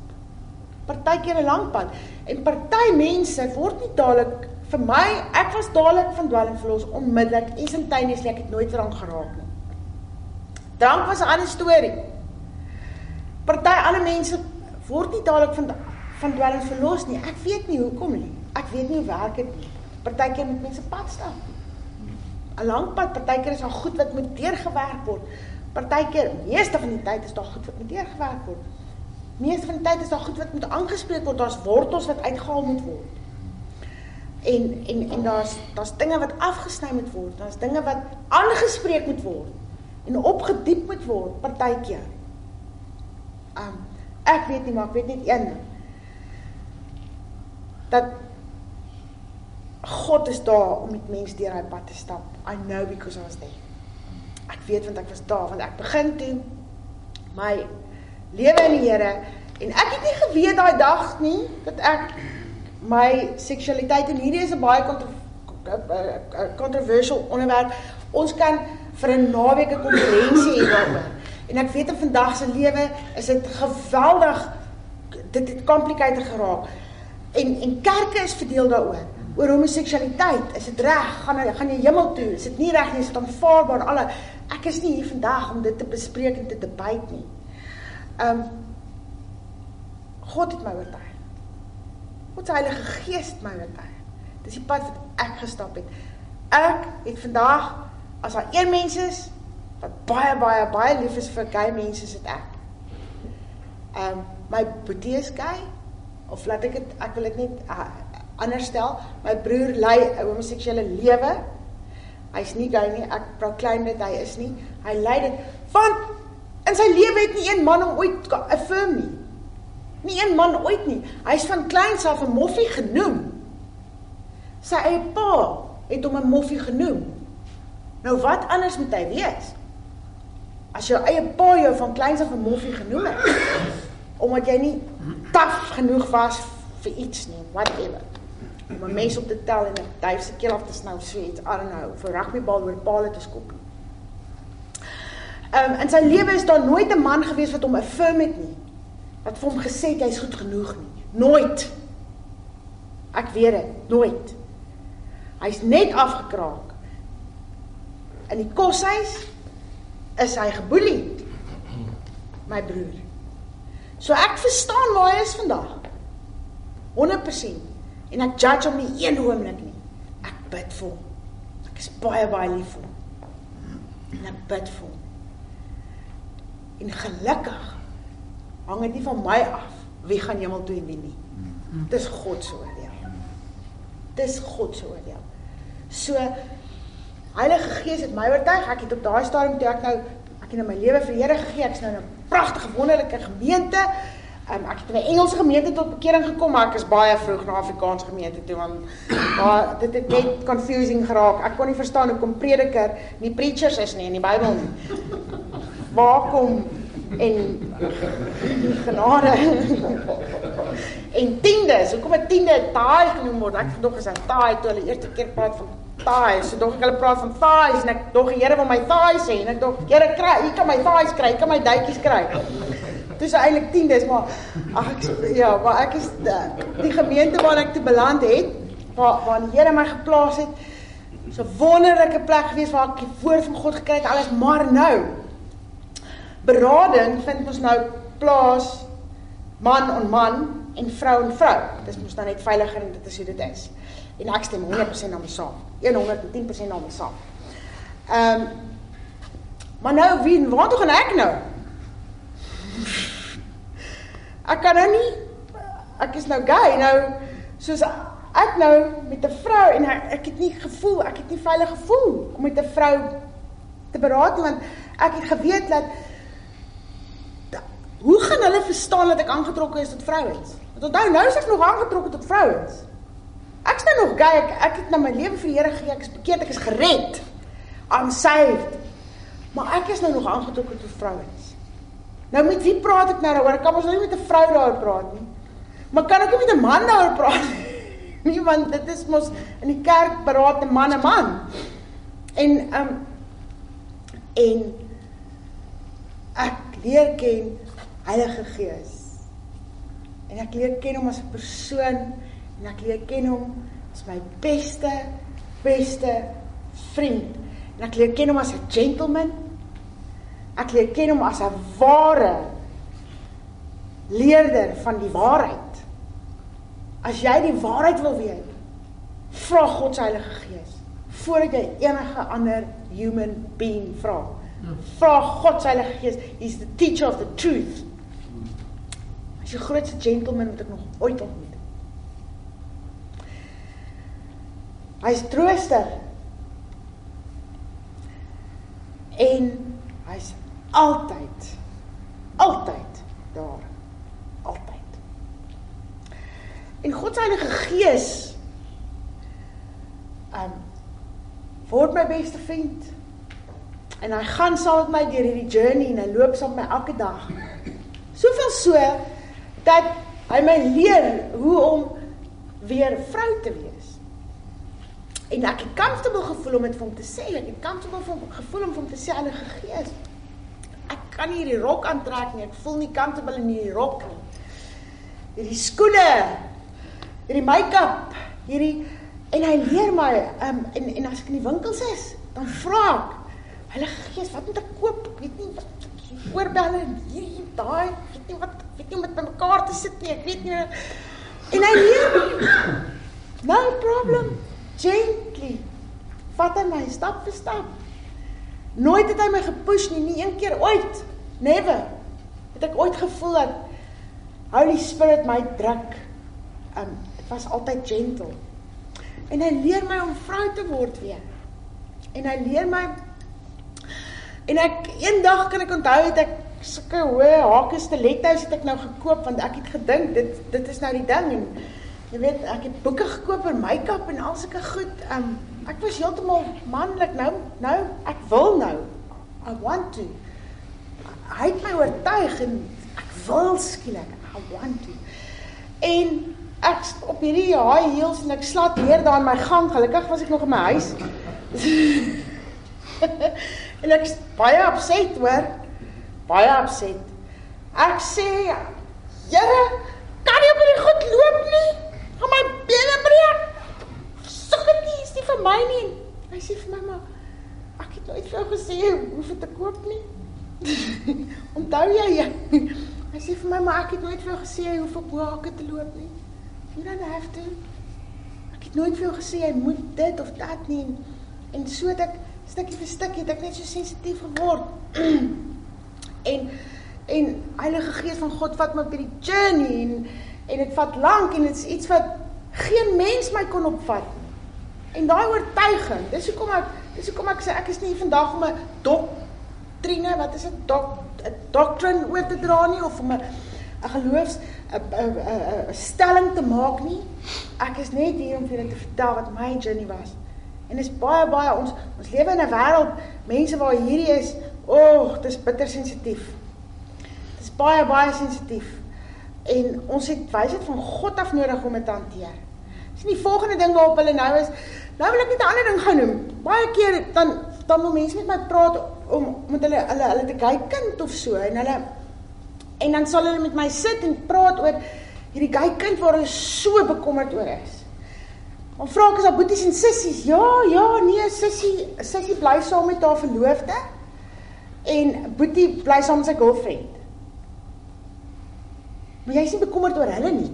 Speaker 2: Partykeer 'n lang pad en party mense word nie dadelik vir my, ek was dadelik van dwelm verlos onmiddellik instantaneously ek het nooit drank geraak nie. Drank was 'n ander storie. Party ander mense word nie dadelik van van dwelm verlos nie. Ek weet nie hoekom nie. Ek weet nie hoe werk dit nie. Partykeer moet mense pad stap. 'n Lang pad, partykeer is daar goed wat moet deurgewerk word. Partykeer, meeste van die tyd is daar goed wat moet deurgewerk word. Meeste van die tyd is daar goed wat moet aangespreek word. Daar's wortels wat uitgehaal moet word. En en en daar's daar's dinge wat afgesny moet word. Daar's dinge wat aangespreek moet word en opgediep moet word partykeer. Um ek weet nie maar ek weet net een dat God is daar om met mense deur hy pad te stap. I know because I was there. Ek weet want ek was daar want ek begin toe my lewe in die Here en ek het nie geweet daai dag nie dat ek my seksualiteit en hierdie is 'n baie controversial onderwerp. Ons kan vir 'n naweek 'n konferensie hê daaroor. En ek weet in vandag se lewe is dit geweldig dit het complicated geraak. En en kerke is verdeel daaroor. Oor homoseksualiteit, is dit reg? Gaan gaan jy hemel toe? Is dit nie reg nie? Is dit aanvaarbaar? Alle ek is nie hier vandag om dit te bespreek en te debat nie. Um God het my oortuig. God se Heilige Gees het my oortuig. Dis die pad wat ek gestap het. Ek het vandag as daar een mens is wat baie baie baie lief is vir gay mense, is dit ek. Um, my boetie is gay of laat ek dit ek wil dit net uh, anders stel. My broer lei 'n homoseksuele lewe. Hy's nie gay nie. Ek proclaim dit hy is nie. Hy lei dit want in sy lewe het nie een man hom ooit affirm nie. Nie een man ooit nie. Hy's van kleins af 'n moffie genoem. Sy eie pa het hom 'n moffie genoem. Nou wat anders moet hy wees? As jou eie pa jou van kleins af 'n moffie genoem het omdat jy nie taaf genoeg was vir iets nie, whatever. Om 'n mens op te tel en 'n duif se keel af te snou, so iets, I don't know, vir rugbybal oor palle te skop. Ehm um, in sy lewe is daar nooit 'n man gewees wat hom affirm het nie. Wat vir hom gesê het hy's goed genoeg nie. Nooit. Ek weet dit, nooit. Hy's net afgekraak. In die koshuis is hy geboelie. My broer. So ek verstaan waar hy is vandag. 100%. En ek judge hom nie een oomblik nie. Ek bid vir hom. Ek is baie baie lief vir hom. En ek bid vir hom. En gelukkig hang dit nie van my af wie gaan hemel toe en wie nie. Dis God se oordeel. Dis God se oordeel. So Heilige Gees het my oortuig. Ek het op daai stadium toe ek nou ek het nou my lewe vir Here gegee. Ek's nou in 'n pragtige wonderlike gemeente. Um, ek het in 'n Engelse gemeente tot bekering gekom, maar ek is baie vroeg na Afrikaanse gemeente toe want maar dit het net confusing geraak. Ek kon nie verstaan hoekom prediker nie preachers is nie in die Bybel nie. Waar kom en genade en tiendes. Hoekom 'n tiende taai genoem word? Ek het nog gesê taai toe hulle eerste keer praat van taai. So dog ek hulle praat van thighs en ek dog die Here wil my thighs hê en ek dog Here kry, jy kan my thighs kry, jy kan my duitjies kry. Dis eintlik tiendes, maar ag ek ja, maar ek is die, die gemeente waar ek te beland het, waar waar die Here my geplaas het. So wonderlike plek gewees waar ek die woord van God gekry het alles, maar nou berading vind ons nou plaas man on man en vrou en vrou. Dis mos dan net veiliger en dit is hoe dit is. En ek stem 100% daarmee saam. 110% daarmee saam. Ehm um, Maar nou wie waar toe gaan ek nou? Ek kan nou nie ek is nou gay nou soos ek nou met 'n vrou en ek, ek het nie gevoel, ek het nie veilig gevoel om met 'n vrou te beraad want ek het geweet dat hoe gaan hulle verstaan dat ek aangetrokke is tot vrouens? Want onthou nou is ek nog aangetrokke tot vrouens. Ek's nou nog gay, ek ek het na my lewe vir die Here gegee, ek is bekeerd, ek is gered. I'm saved. Maar ek is nou nog aangetrokke tot vrouens. Nou met wie praat ek nou daaroor? Kan mos nou nie met 'n vrou daaroor praat nie. Maar kan ek nie met 'n man daaroor praat nie? Nie want dit is mos in die kerk beraad 'n man 'n man. En ehm um, en ek leer ken Heilige Gees. En ek leer ken hom as 'n persoon en ek leer ken hom is my beste beste vriend. En ek leer ken hom as 'n gentleman. Ek leer ken hom as 'n ware leerder van die waarheid. As jy die waarheid wil weet, vra God se Heilige Gees voordat jy enige ander human being vra. Vra God se Heilige Gees, he's the teacher of the truth. Hy's die grootste gentleman wat ek nog ooit ontmoet het. Hy's trooster. En hy's altyd altyd daar. Altyd. En God se Heilige Gees um word my beste vriend. En hy gaan saam met my deur hierdie journey en hy loop saam met my elke dag. Soveel so dat hy my leer hoe om weer vrou te wees. En ek het comfortable gevoel om dit vir hom te sê. Ek het comfortable hom gevoel om vir hom te sê Heilige Gees. Ek kan nie hierdie rok aantrek nie. Ek voel nie comfortable in hierdie rok nie. Hierdie skoene, hierdie make-up, hierdie en hy leer my um, en en as ek in die winkels is, dan vra ek Heilige Gees, wat moet ek koop? Ek weet nie wat oorbelle hierdie daai, weet nie wat weet nie om dit bymekaar te sit nie. Ek weet nie. En hy leer my. No problem. Gently. Vat hy my stap vir stap. Nooit het hy my gepush nie, nie een keer ooit. Never. Het ek ooit gevoel dat Holy Spirit my druk. Um dit was altyd gentle. En hy leer my om vrou te word weer. En hy leer my En ek eendag kan ek onthou het ek sulke hoë hake stilettos het ek nou gekoop want ek het gedink dit dit is nou die ding en jy weet ek het boeke gekoop oor make-up en al sulke goed. Um ek was heeltemal manlik nou nou ek wil nou. I want to. Hy het my oortuig en ek wil skielik. I want to. En ek op hierdie high heels en ek slat weer daar in my gang. Gelukkig was ek nog in my huis. En ek is baie opset hoor. Baie opset. Ek sê, "Here, kan jy op hierdie goed loop nie? Gaan my bene breek." Suk dit nie, is nie vir my nie. Hy sê vir my, "Maar ek het nooit vir jou gesê jy hoef dit te koop nie." Onthou jy? Hy sê vir my, "Maar ek het nooit vir jou gesê jy hoef op hake te loop nie." You don't have to. Ek het nooit vir jou gesê jy moet dit of dat nie. En so dat ek stukkie vir stukkie het ek net so sensitief geword. en en Heilige Gees van God vat my op hierdie journey en en dit vat lank en dit is iets wat geen mens my kon opvat. En daai oortuiging, dis hoekom ek dis hoekom ek sê ek is nie vandag om 'n doktrine, wat is dit? Dok 'n doctrine oor te dra nie of om 'n 'n geloofs 'n 'n stelling te maak nie. Ek is net hier om vir julle te vertel wat my journey was. En dit is baie baie ons ons lewe in 'n wêreld mense waar hierdie is, o, oh, dis bitter sensitief. Dit is baie baie sensitief. En ons het wysheid van God af nodig om dit te hanteer. Dis nie die volgende ding waarop hulle nou is. Nou wil ek net 'n ander ding gaan noem. Baie keer dan dan wil mense met my praat om met hulle hulle hulle te gay kind of so en hulle en dan sal hulle met my sit en praat oor hierdie gay kind waar hulle so bekommerd oor is. Dan vra ek as daar boeties en sissies. Ja, ja, nee, sissie, sissie bly saam met haar verloofde. En boetie bly saam met sy girlfriend. Maar jy is nie bekommerd oor hulle nie.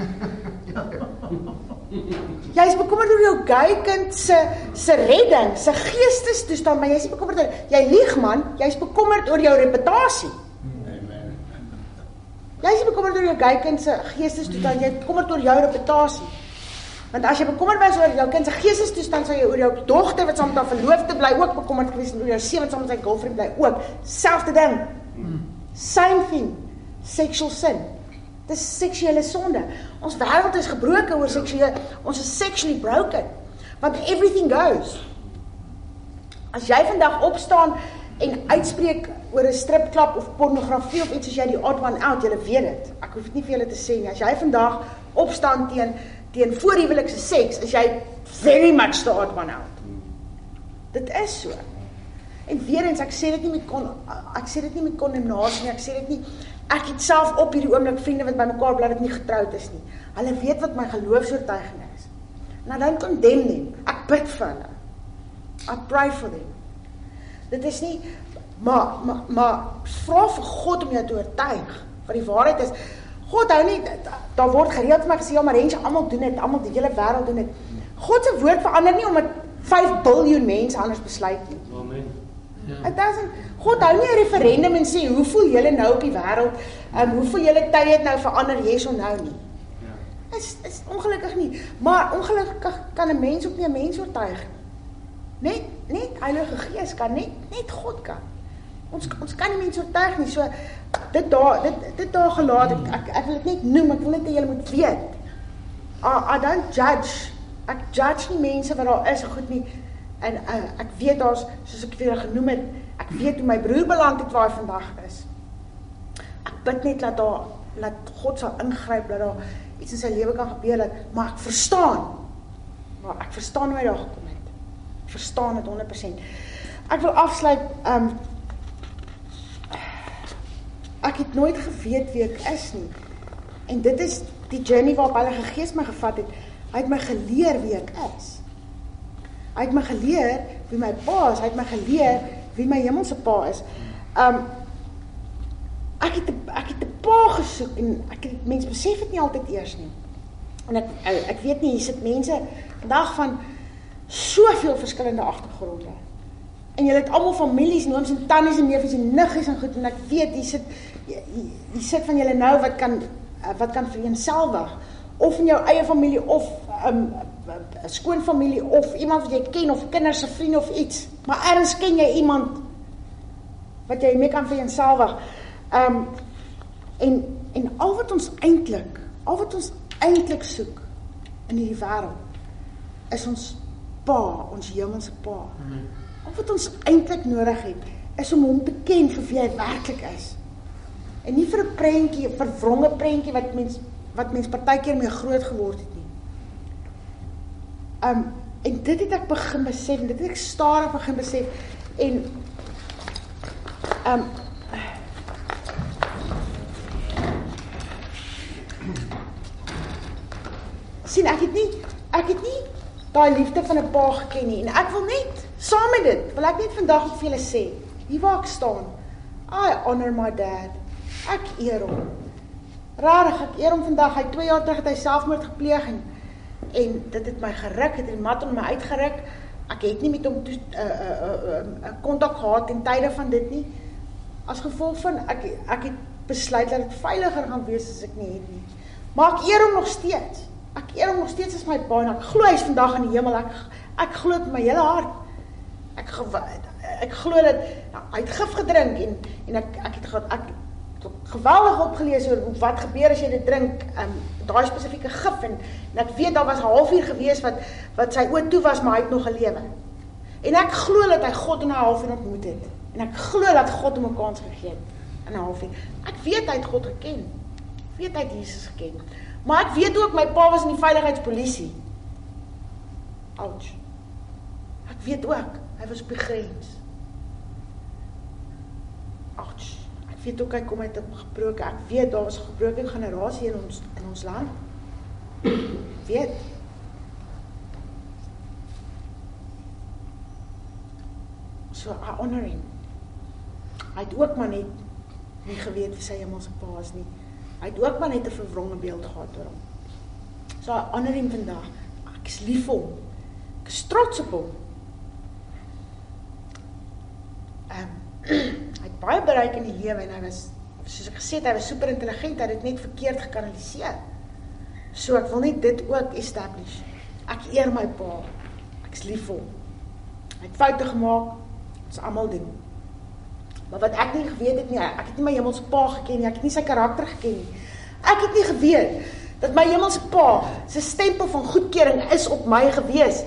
Speaker 2: Jy is bekommerd oor jou gay kind se se redding, se geestestoestand, maar jy is nie bekommerd oor jy lieg man, jy is bekommerd oor jou reputasie. Amen. Jy is bekommerd oor jou gay kind se geestestoestand, jy bekommerd oor jou reputasie. Want as jy bekommerd was oor jou kind se geestestoestand, sou jy oor jou dogter wat saam met haar verloofde bly ook bekommerd gewees en oor jou seun wat saam met sy girlfriend bly ook. Selfde ding. Same thing. Sexual sin. Dis seksuele sonde. Ons wêreld is gebroken oor seksuele ons is sexually broken. Want everything goes. As jy vandag opstaan en uitspreek oor 'n stripklap of pornografie of iets as jy die odd one out, jy weet dit. Ek hoef dit nie vir julle te sê nie. As jy vandag opstaan teen teen voorhuwelikse seks is jy very much the odd one out. Dit is so. En weer eens ek sê dit nie met kon ek sê dit nie met kondemnasie nie, ek sê dit nie ek het self op hierdie oomblik vriende wat by mekaar bly wat nie getroud is nie. Hulle weet wat my geloofsoortuiging is. Nou dan condemn them. Ek bid vir hulle. I pray for them. Dit is nie maar maar, maar vra vir God om jou te oortuig wat die waarheid is. God hou nie daar word gereeld vir my gesê ja maar mense almal doen dit, almal die hele wêreld doen dit. God se woord verander nie omdat 5 miljard mense anders besluit nie. Ja. Dit is God hou nie 'n referendum en sê hoe voel julle nou op die wêreld? Ehm um, hoe voel julle tye het nou verander yes of no nie? Ja. Is is ongelukkig nie, maar ongelukkig kan 'n mens ook nie 'n mens oortuig nie. Net net Heilige Gees kan net net God kan. Ons ons kan nie mense oortuig nie. So dit daar dit dit daar gelaat ek ek, ek wil dit net noem, ek wil net hê julle moet weet. I, I don't judge. Ek judge nie mense wat daar is goed nie. En uh, ek weet daar's soos ek vir genoem het, ek weet hoe my broer beland het waar hy vandag is. Ek bid net dat daar dat God sal ingryp dat daar iets in sy lewe kan gebeur dat maar ek verstaan. Maar ek verstaan hoe hy daar gekom het. Ek verstaan dit 100%. Ek wil afsluit um ek het nooit geweet wie ek is nie. En dit is die journey waarop hulle gees my gevat het. Hy het my geleer wie ek is. Hy het my geleer wie my pa is, hy het my geleer wie my hemelse pa is. Um ek het ek het 'n pa gesoek en ek het mense besef dit nie altyd eers nie. En ek ek weet nie hier sit mense vandag van soveel verskillende agtergronde. En julle het almal families, nooms en tannies en neefies en niggies en goed en ek weet hier sit hier sit van julle nou wat kan wat kan vereenselwig of in jou eie familie of 'n um, skoonfamilie of iemand wat jy ken of kinders se vriende of iets. Maar erns ken jy iemand wat jy mee kan vereenselwig. Ehm um, en en al wat ons eintlik, al wat ons eintlik soek in hierdie wêreld is ons Pa, ons hemelse Pa. Amen. Al wat ons eintlik nodig het is om hom te ken vir wie hy werklik is. En nie vir 'n prentjie, 'n verwronge prentjie wat mens wat mens partykeer mee groot geword het. Um en dit het ek begin besef, dit het ek stadig begin besef en um sien ek het nie ek het nie daai liefde van 'n pa geken nie en ek wil net saam met dit wil ek net vandag vir julle sê hier waar ek staan I honor my dad. Ek eer hom. Rarig ek eer hom vandag. Hy 2 jaar terug het hy selfmoord gepleeg en en dit het my geruk het die mat om my uitgeruk ek het nie met hom 'n uh, 'n uh, 'n uh, uh, kontak gehad in tye van dit nie as gevolg van ek ek het besluit dat dit veiliger gaan wees as ek nie het nie maar ek eer hom nog steeds Ek eer hom nog steeds as my pa en ek glo hy's vandag in die hemel. Ek ek glo met my hele hart. Ek ek glo dat nou, hy het gif gedrink en en ek ek het gehad ek geweldig opgelees oor wat gebeur as jy dit drink, um, daai spesifieke gif en, en ek weet daar was 'n halfuur gewees wat wat sy oë toe was, maar hy het nog gelewe. En ek glo dat hy God in 'n halfuur ontmoet het. En ek glo dat God hom 'n kans gegee het in 'n halfuur. Ek weet hy het God geken. Ek weet hy het Jesus geken. Maar ek weet ook my pa was in die veiligheidspolisie. Ouch. Ek weet ook hy was op die grens. Ouch. Ek weet ook hy kom uit 'n gebroke. Ek weet daar was 'n gebroke generasie in ons in ons land. weet. So I honor him. Hy het ook maar net nie geweet wie sy hemelse pa is nie. Hy het ook maar net 'n verwronge beeld gehad oor hom. So ander hom vandag. Ek is lief vir hom. Ek is trots op hom. Ehm um, hy het baie bereik in die lewe en hy was soos ek gesê het, hy was super intelligent, hy het dit net verkeerd gekanaliseer. So ek wil net dit ook establish. Ek eer my pa. Ek is lief vir hom. Hy het foute gemaak. Ons almal doen. Maar wat ek nie geweet het nie, ek het nie my hemelse pa geken nie, ek het nie sy karakter geken nie. Ek het nie geweet dat my hemelse pa se stempel van goedkeuring is op my gewees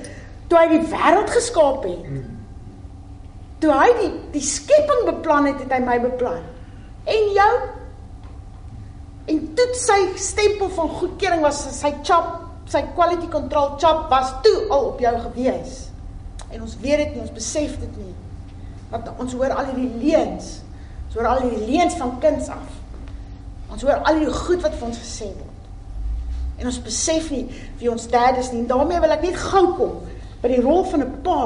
Speaker 2: toe hy die wêreld geskaap het. Toe hy die die skepping beplan het, het hy my beplan. En jou en toe sy stempel van goedkeuring was sy chop, sy quality control chop was toe al op jou gewees. En ons weet dit nie, ons besef dit nie. Want ons hoor al hierdie leuns. Ons hoor al hierdie leuns van kinds af. Ons hoor al hierdie goed wat vir ons gesê word. En ons besef nie wie ons dad is nie. En daarmee wil ek net gou kom by die rol van 'n pa.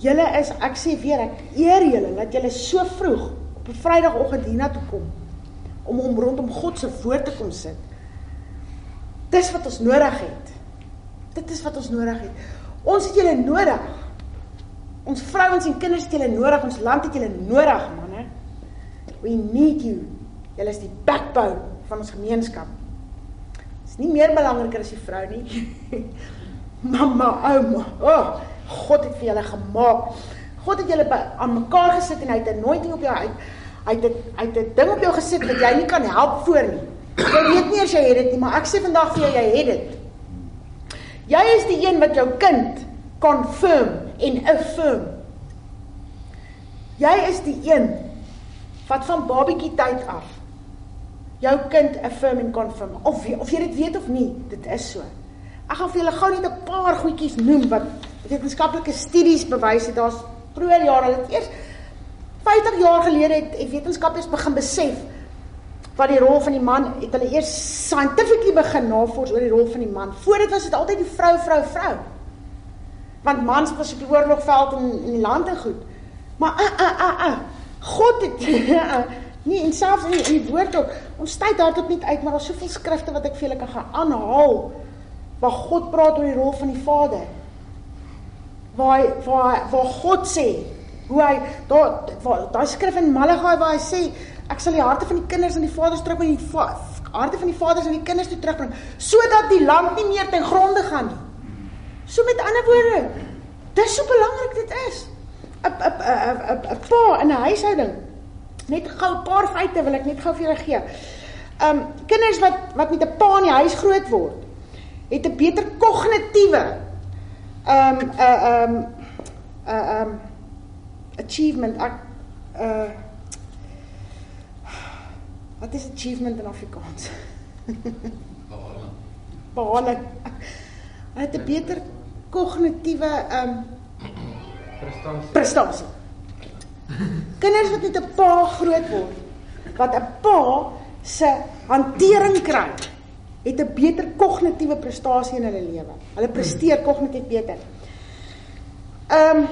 Speaker 2: Julle is ek sê weer ek eer julle dat julle so vroeg op 'n Vrydagoggend hiernatoe kom om om rondom God se woord te kom sit. Dis wat ons nodig het. Dit is wat ons nodig het. Ons het julle nodig. Ons vrouens en kinders het julle nodig, ons land het julle nodig, manne. We need you. Julle is die backbone van ons gemeenskap. Dit is nie meer belangriker as die vrou nie. Mamma, ouma. Oh, God het vir julle gemaak. God het julle aan mekaar gesit en hy het 'n anointing op jou uit. Hy het hy het 'n ding op jou gesit wat jy nie kan help voor nie. Jy weet nie as jy het dit nie, maar ek sê vandag vir jou jy het dit. Jy is die een wat jou kind confirm en affirm. Jy is die een wat van babietjie tyd af jou kind affirm en confirm of of jy dit weet of nie, dit is so. Ek gaan vir julle gou net 'n paar goedjies noem wat wetenskaplike studies bewys het. Daar's vroeër jare dit eers 50 jaar gelede het, het wetenskappers begin besef wat die rol van die man het hulle eers scientifically begin navors oor die rol van die man. Voordat was dit altyd die vrou vrou vrou. Want mans was op die oorlogveld en in die land en goed. Maar a a a a God het nie en selfs in die, in die woord ook ons tyd daarop nie uit maar daar's soveel skrifte wat ek vir julle kan gaan aanhaal waar God praat oor die rol van die Vader. Waar waar waar God sê hoe hy daar daai skrif in Malegai waar hy sê ek sal die harte van die kinders aan die vaders terugbring en die harte van die vaders aan die kinders toe terugbring sodat die land nie meer ten gronde gaan nie. So met ander woorde, dis so belangrik dit is. 'n 'n 'n pa in 'n huishouding. Net gou 'n paar feite wil ek net gou vir julle gee. Um kinders wat wat met 'n pa in die huis groot word, het 'n beter kognitiewe um 'n uh, um 'n uh, um achievement ek uh Wat is achievement in Afrikaans? Behaling. Behaling. Hy het 'n beter kognitiewe um
Speaker 3: prestasie.
Speaker 2: Prestasie. Kinders wat met 'n pa groot word, wat 'n pa se hantering kry, het 'n beter kognitiewe prestasie in hulle lewe. Hulle presteer kognitief beter. Um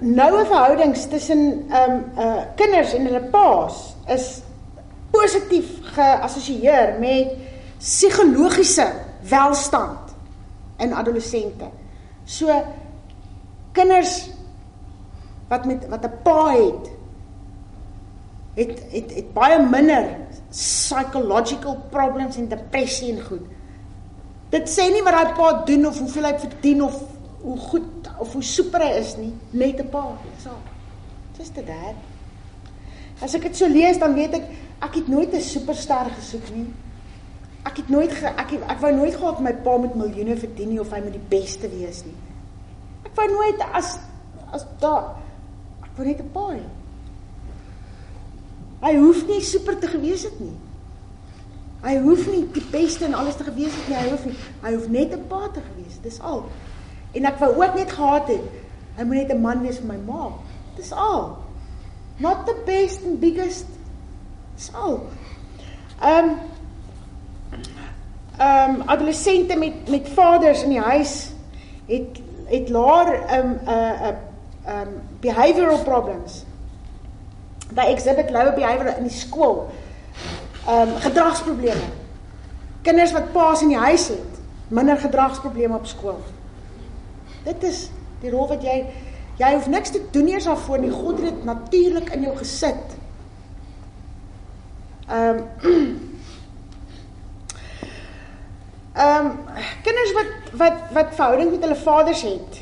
Speaker 2: noue verhoudings tussen ehm um, uh kinders en hulle pa's is positief geassosieer met psigologiese welstand in adolessente. So kinders wat met wat 'n pa het het het het baie minder psychological problems en depressie en goed. Dit sê nie wat daai pa doen of hoeveel hy verdien of hoe goed of hoe super hy is nie, net 'n pa. Al. Just a dad. As ek dit so lees, dan weet ek ek het nooit 'n superster gesoek nie. Ek het nooit ge, ek het, ek wou nooit gehad my pa met miljoene verdien nie of hy moet die beste wees nie. Ek wou nooit as as da ek wou net 'n pa hê. Hy hoef nie super te gewees het nie. Hy hoef nie die beste en alles te gewees het nie. Hy hoef nie. Hy hoef net 'n pa te gewees. Dis al. En ek wou ook net gehad het hy moet net 'n man wees vir my ma. Dis al. Not the best and biggest. Dis al. Ehm um, ehm um, adolessente met met vaders in die huis het het laer ehm um, 'n uh, 'n uh, ehm um, behavioral problems. They exhibit lower behavior in die skool. Ehm um, gedragsprobleme. Kinders wat paas in die huis het, minder gedragsprobleme op skool. Dit is die rol wat jy jy hoef niks te doen eers daarvoor nie. God het dit natuurlik in jou gesit. Ehm um, Ehm um, kinders wat wat wat verhouding met hulle vaders het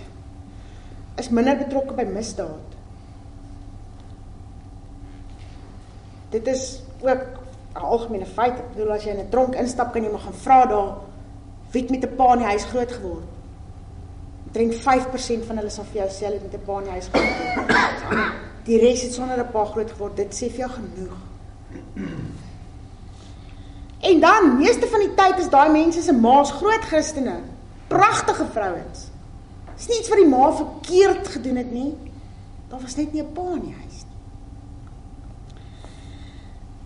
Speaker 2: is minder betrokke by misdaad. Dit is ook 'n algemene feit. Ek bedoel as jy in 'n tronk instap kan jy maar gaan vra daar wie met 'n pa in die huis groot geword. Drink 5% van hulle sal vir jou sê hulle het met 'n pa in die huis groot geword. Die res het sonder 'n pa groot geword. Dit sê vir jou genoeg. En dan, meeste van die tyd is daai mense se ma's groot Christene, pragtige vrouens. Dis nie iets wat die ma verkeerd gedoen het nie. Daar was net nie 'n pa in die huis nie.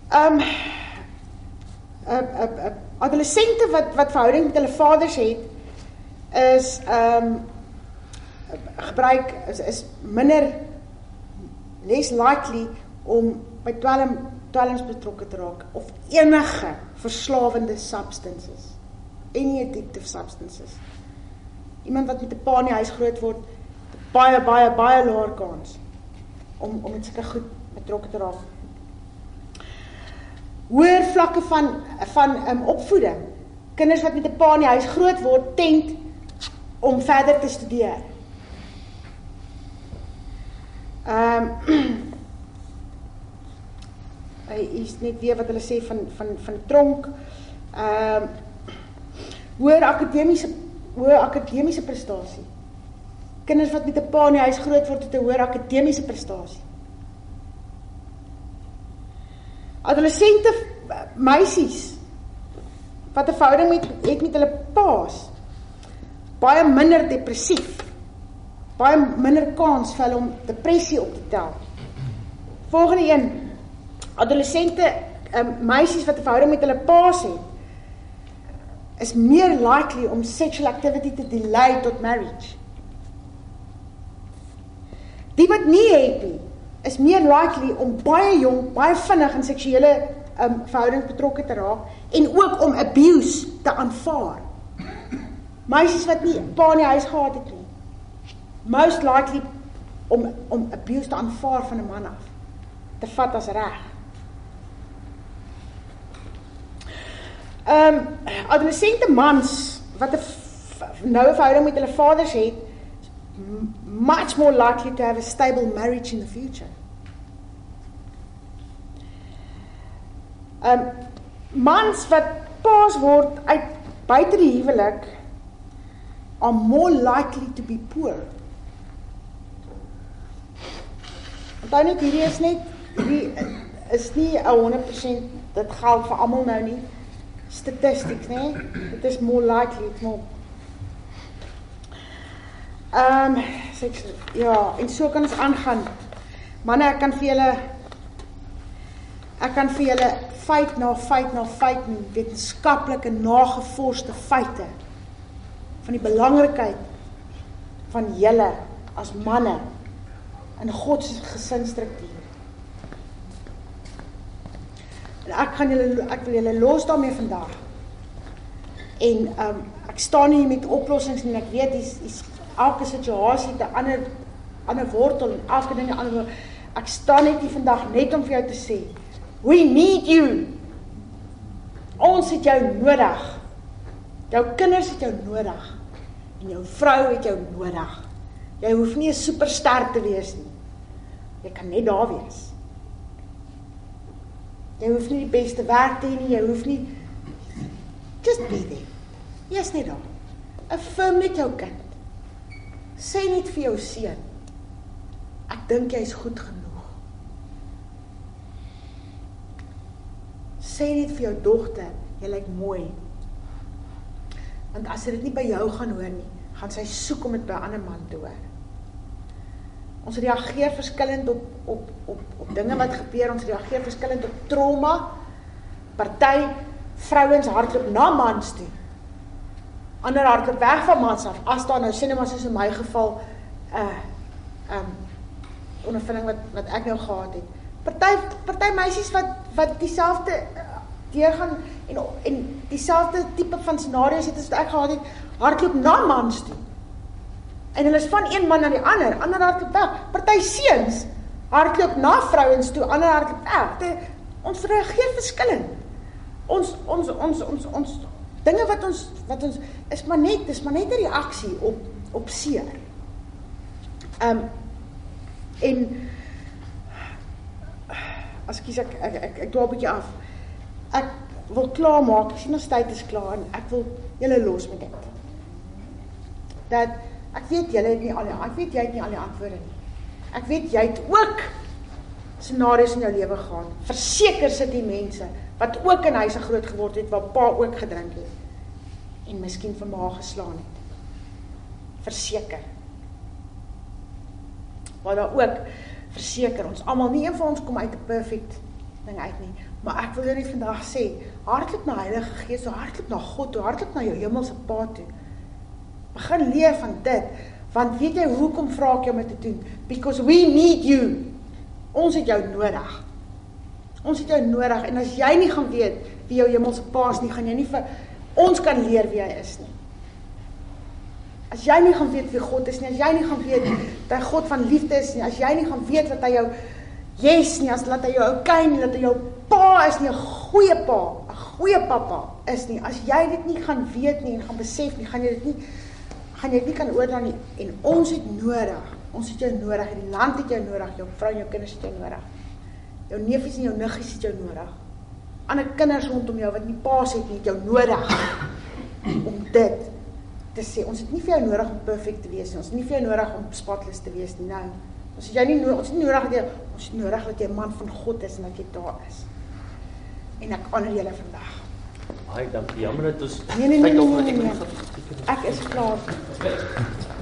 Speaker 2: Ehm um, 'n 'n 'n adolessente wat wat verhouding met hulle vaders het is ehm um, gebruik is, is minder less likely om by dwelm dwelms betrokke te raak of enige verslawende substances any addictive substances. Iemand wat met 'n pa in die huis groot word baie baie baie laer kans om om met sulke goed betrokke te raak hoër vlakke van van um, opvoeding kinders wat met 'n pa in die huis groot word tent om verder te studeer Ehm um, is net weer wat hulle sê van van van tronk. Ehm um, hoër akademiese hoër akademiese prestasie. Kinders wat met 'n pa in die huis groot word het 'n hoër akademiese prestasie. Adolessente meisies wat 'n verhouding met het met hulle paas baie minder depressief baie minder kans vir hulle om depressie op te tel. Volgende een. Adolessente um, meisies wat 'n verhouding met hulle paas het is meer likely om sexual activity te delay tot marriage. Die wat nie het nie, is meer likely om baie jong, baie vinnig in seksuele um, verhoudings betrokke te raak en ook om abuse te aanvaar. Meisies wat nie pa in die huis gehad het nie, most likely om om abuse te aanvaar van 'n man af te vat as reg. Ehm um, adolessente mans wat 'n noue verhouding met hulle vaders het much more likely to have a stable marriage in the future. Um, mans wat paas word uit buite die huwelik are more likely to be poor. Onthou net hierdie is net hierdie is nie 'n 100% dit geld vir almal nou nie. Statistics, né? Dit is more likely, it's more Ehm, um, ja, en so kan ons aangaan. Manne, ek kan vir julle ek kan vir julle feit na feit na feit wetenskaplike nagevorsde feite van die belangrikheid van julle as manne in God se gesinsstruktuur. En ek gaan julle ek wil julle los daarmee vandag. En ehm um, ek staan hier met oplossings en ek weet dis is elke situasie 'n ander ander wortel en elke ding 'n ander ek staan net hier vandag net om vir jou te sê we need you. Ons het jou nodig. Jou kinders het jou nodig en jou vrou het jou nodig. Jy hoef nie 'n superster te wees nie. Jy kan net daar wees. Jy hoef nie die beste werk te hê nie, jy hoef nie just be there. Jy's net daar. Affirm net jou kind. Sê net vir jou seun. Ek dink jy's goed genoeg. Sê net vir jou dogter, jy lyk mooi. Want as dit nie by jou gaan hoor nie, gaan sy soek om dit by 'n ander man te hoor. Ons reageer verskillend op op op op dinge wat gebeur. Ons reageer verskillend op trauma. Party vrouens hardloop na mans toe. Ander hardloop weg van mans af. As daar nou sien ons soos in my geval 'n uh, ehm um, ondervinding wat wat ek nou gehad het. Party party meisies wat wat dieselfde uh, deurgaan en en dieselfde tipe van scenario's het as wat ek gehad het, hardloop na mans toe. En hulle is van een man na die ander, ander hardloop weg. Party seuns hardloop na vrouens toe, ander hardloop weg. Ons reageer verskillend. Ons ons ons ons ons dinge wat ons wat ons is maar net, dis maar net 'n reaksie op op seer. Ehm um, en as ek kies ek ek ek, ek dwaal 'n bietjie af. Ek wil klaar maak. Ek sien ons tyd is klaar en ek wil julle los met dit. Dat Ek weet julle het nie al die ek weet jy het nie al die antwoorde nie. Ek weet jy het ook scenario's in jou lewe gehad. Verseker sit die mense wat ook in huise groot geword het waar pa ook gedrink het en miskien vir ma geslaan het. Verseker. Maar daar ook verseker ons almal nie een van ons kom uit 'n perfect ding uit nie, Maar ek wil jou net vandag sê, hardloop na Heilige Gees, hardloop na God, hardloop na jou hemelse Pa toe. Begin leer van dit, want weet jy hoekom vra ek jou om dit te doen? Because we need you. Ons het jou nodig. Ons het jou nodig en as jy nie gaan weet wie jou hemelse Pa is nie, gaan jy nie vir ons kan leer wie hy is nie. As jy nie gaan weet wie God is nie, as jy nie gaan weet dat hy God van liefde is nie, as jy nie gaan weet dat hy jou yes nie, as laat hy jou okay nie, dat hy jou pa is nie, 'n goeie pa, 'n goeie pappa is nie. As jy dit nie gaan weet nie en gaan besef nie, gaan jy dit nie gaan jy dit nie kan oordra nie en ons het nodig. Ons het jou nodig, die land het jou nodig, jou vrou en jou kinders het jou nodig. Jou neefies en jou niggies het jou nodig. Ander kinders rondom jou wat nie paas het nie, het jou nodig om dit te sê. Ons het nie vir jou nodig om perfek te wees nie. Ons het nie vir jou nodig om spotless te wees nie. Nou, ons het jou nie nodig, ons het nie nodig dat jy ons het nodig dat jy 'n man van God is en dat jy daar is en ek honor julle vandag.
Speaker 1: Haai, dankie. Jammer dat ons
Speaker 2: Nee nee nee. nee, nee, nee, nee. Ek is klaar.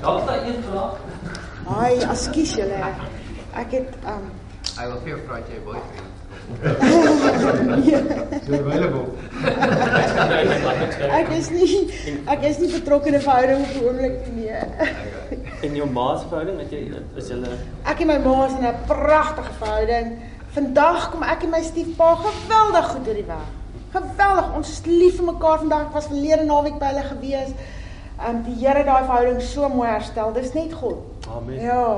Speaker 1: Daar's daai een vraag.
Speaker 2: Haai, askies julle. Ek het um
Speaker 3: I will feel fright your boyfriend.
Speaker 2: ja,
Speaker 3: So available.
Speaker 2: ek is nie ek is nie betrokke in 'n verhouding op die oomblik nie.
Speaker 1: En jou ma se verhouding, het jy is julle
Speaker 2: Ek en my ma is in 'n pragtige verhouding. Vandag kom ek en my stiefpa geweldig goed deur die weg. Geweldig. Ons is lief vir mekaar vandag. Ek was verlede naweek by hulle gewees. Um die Here daai verhouding so mooi herstel. Dis net God.
Speaker 1: Amen.
Speaker 2: Ja.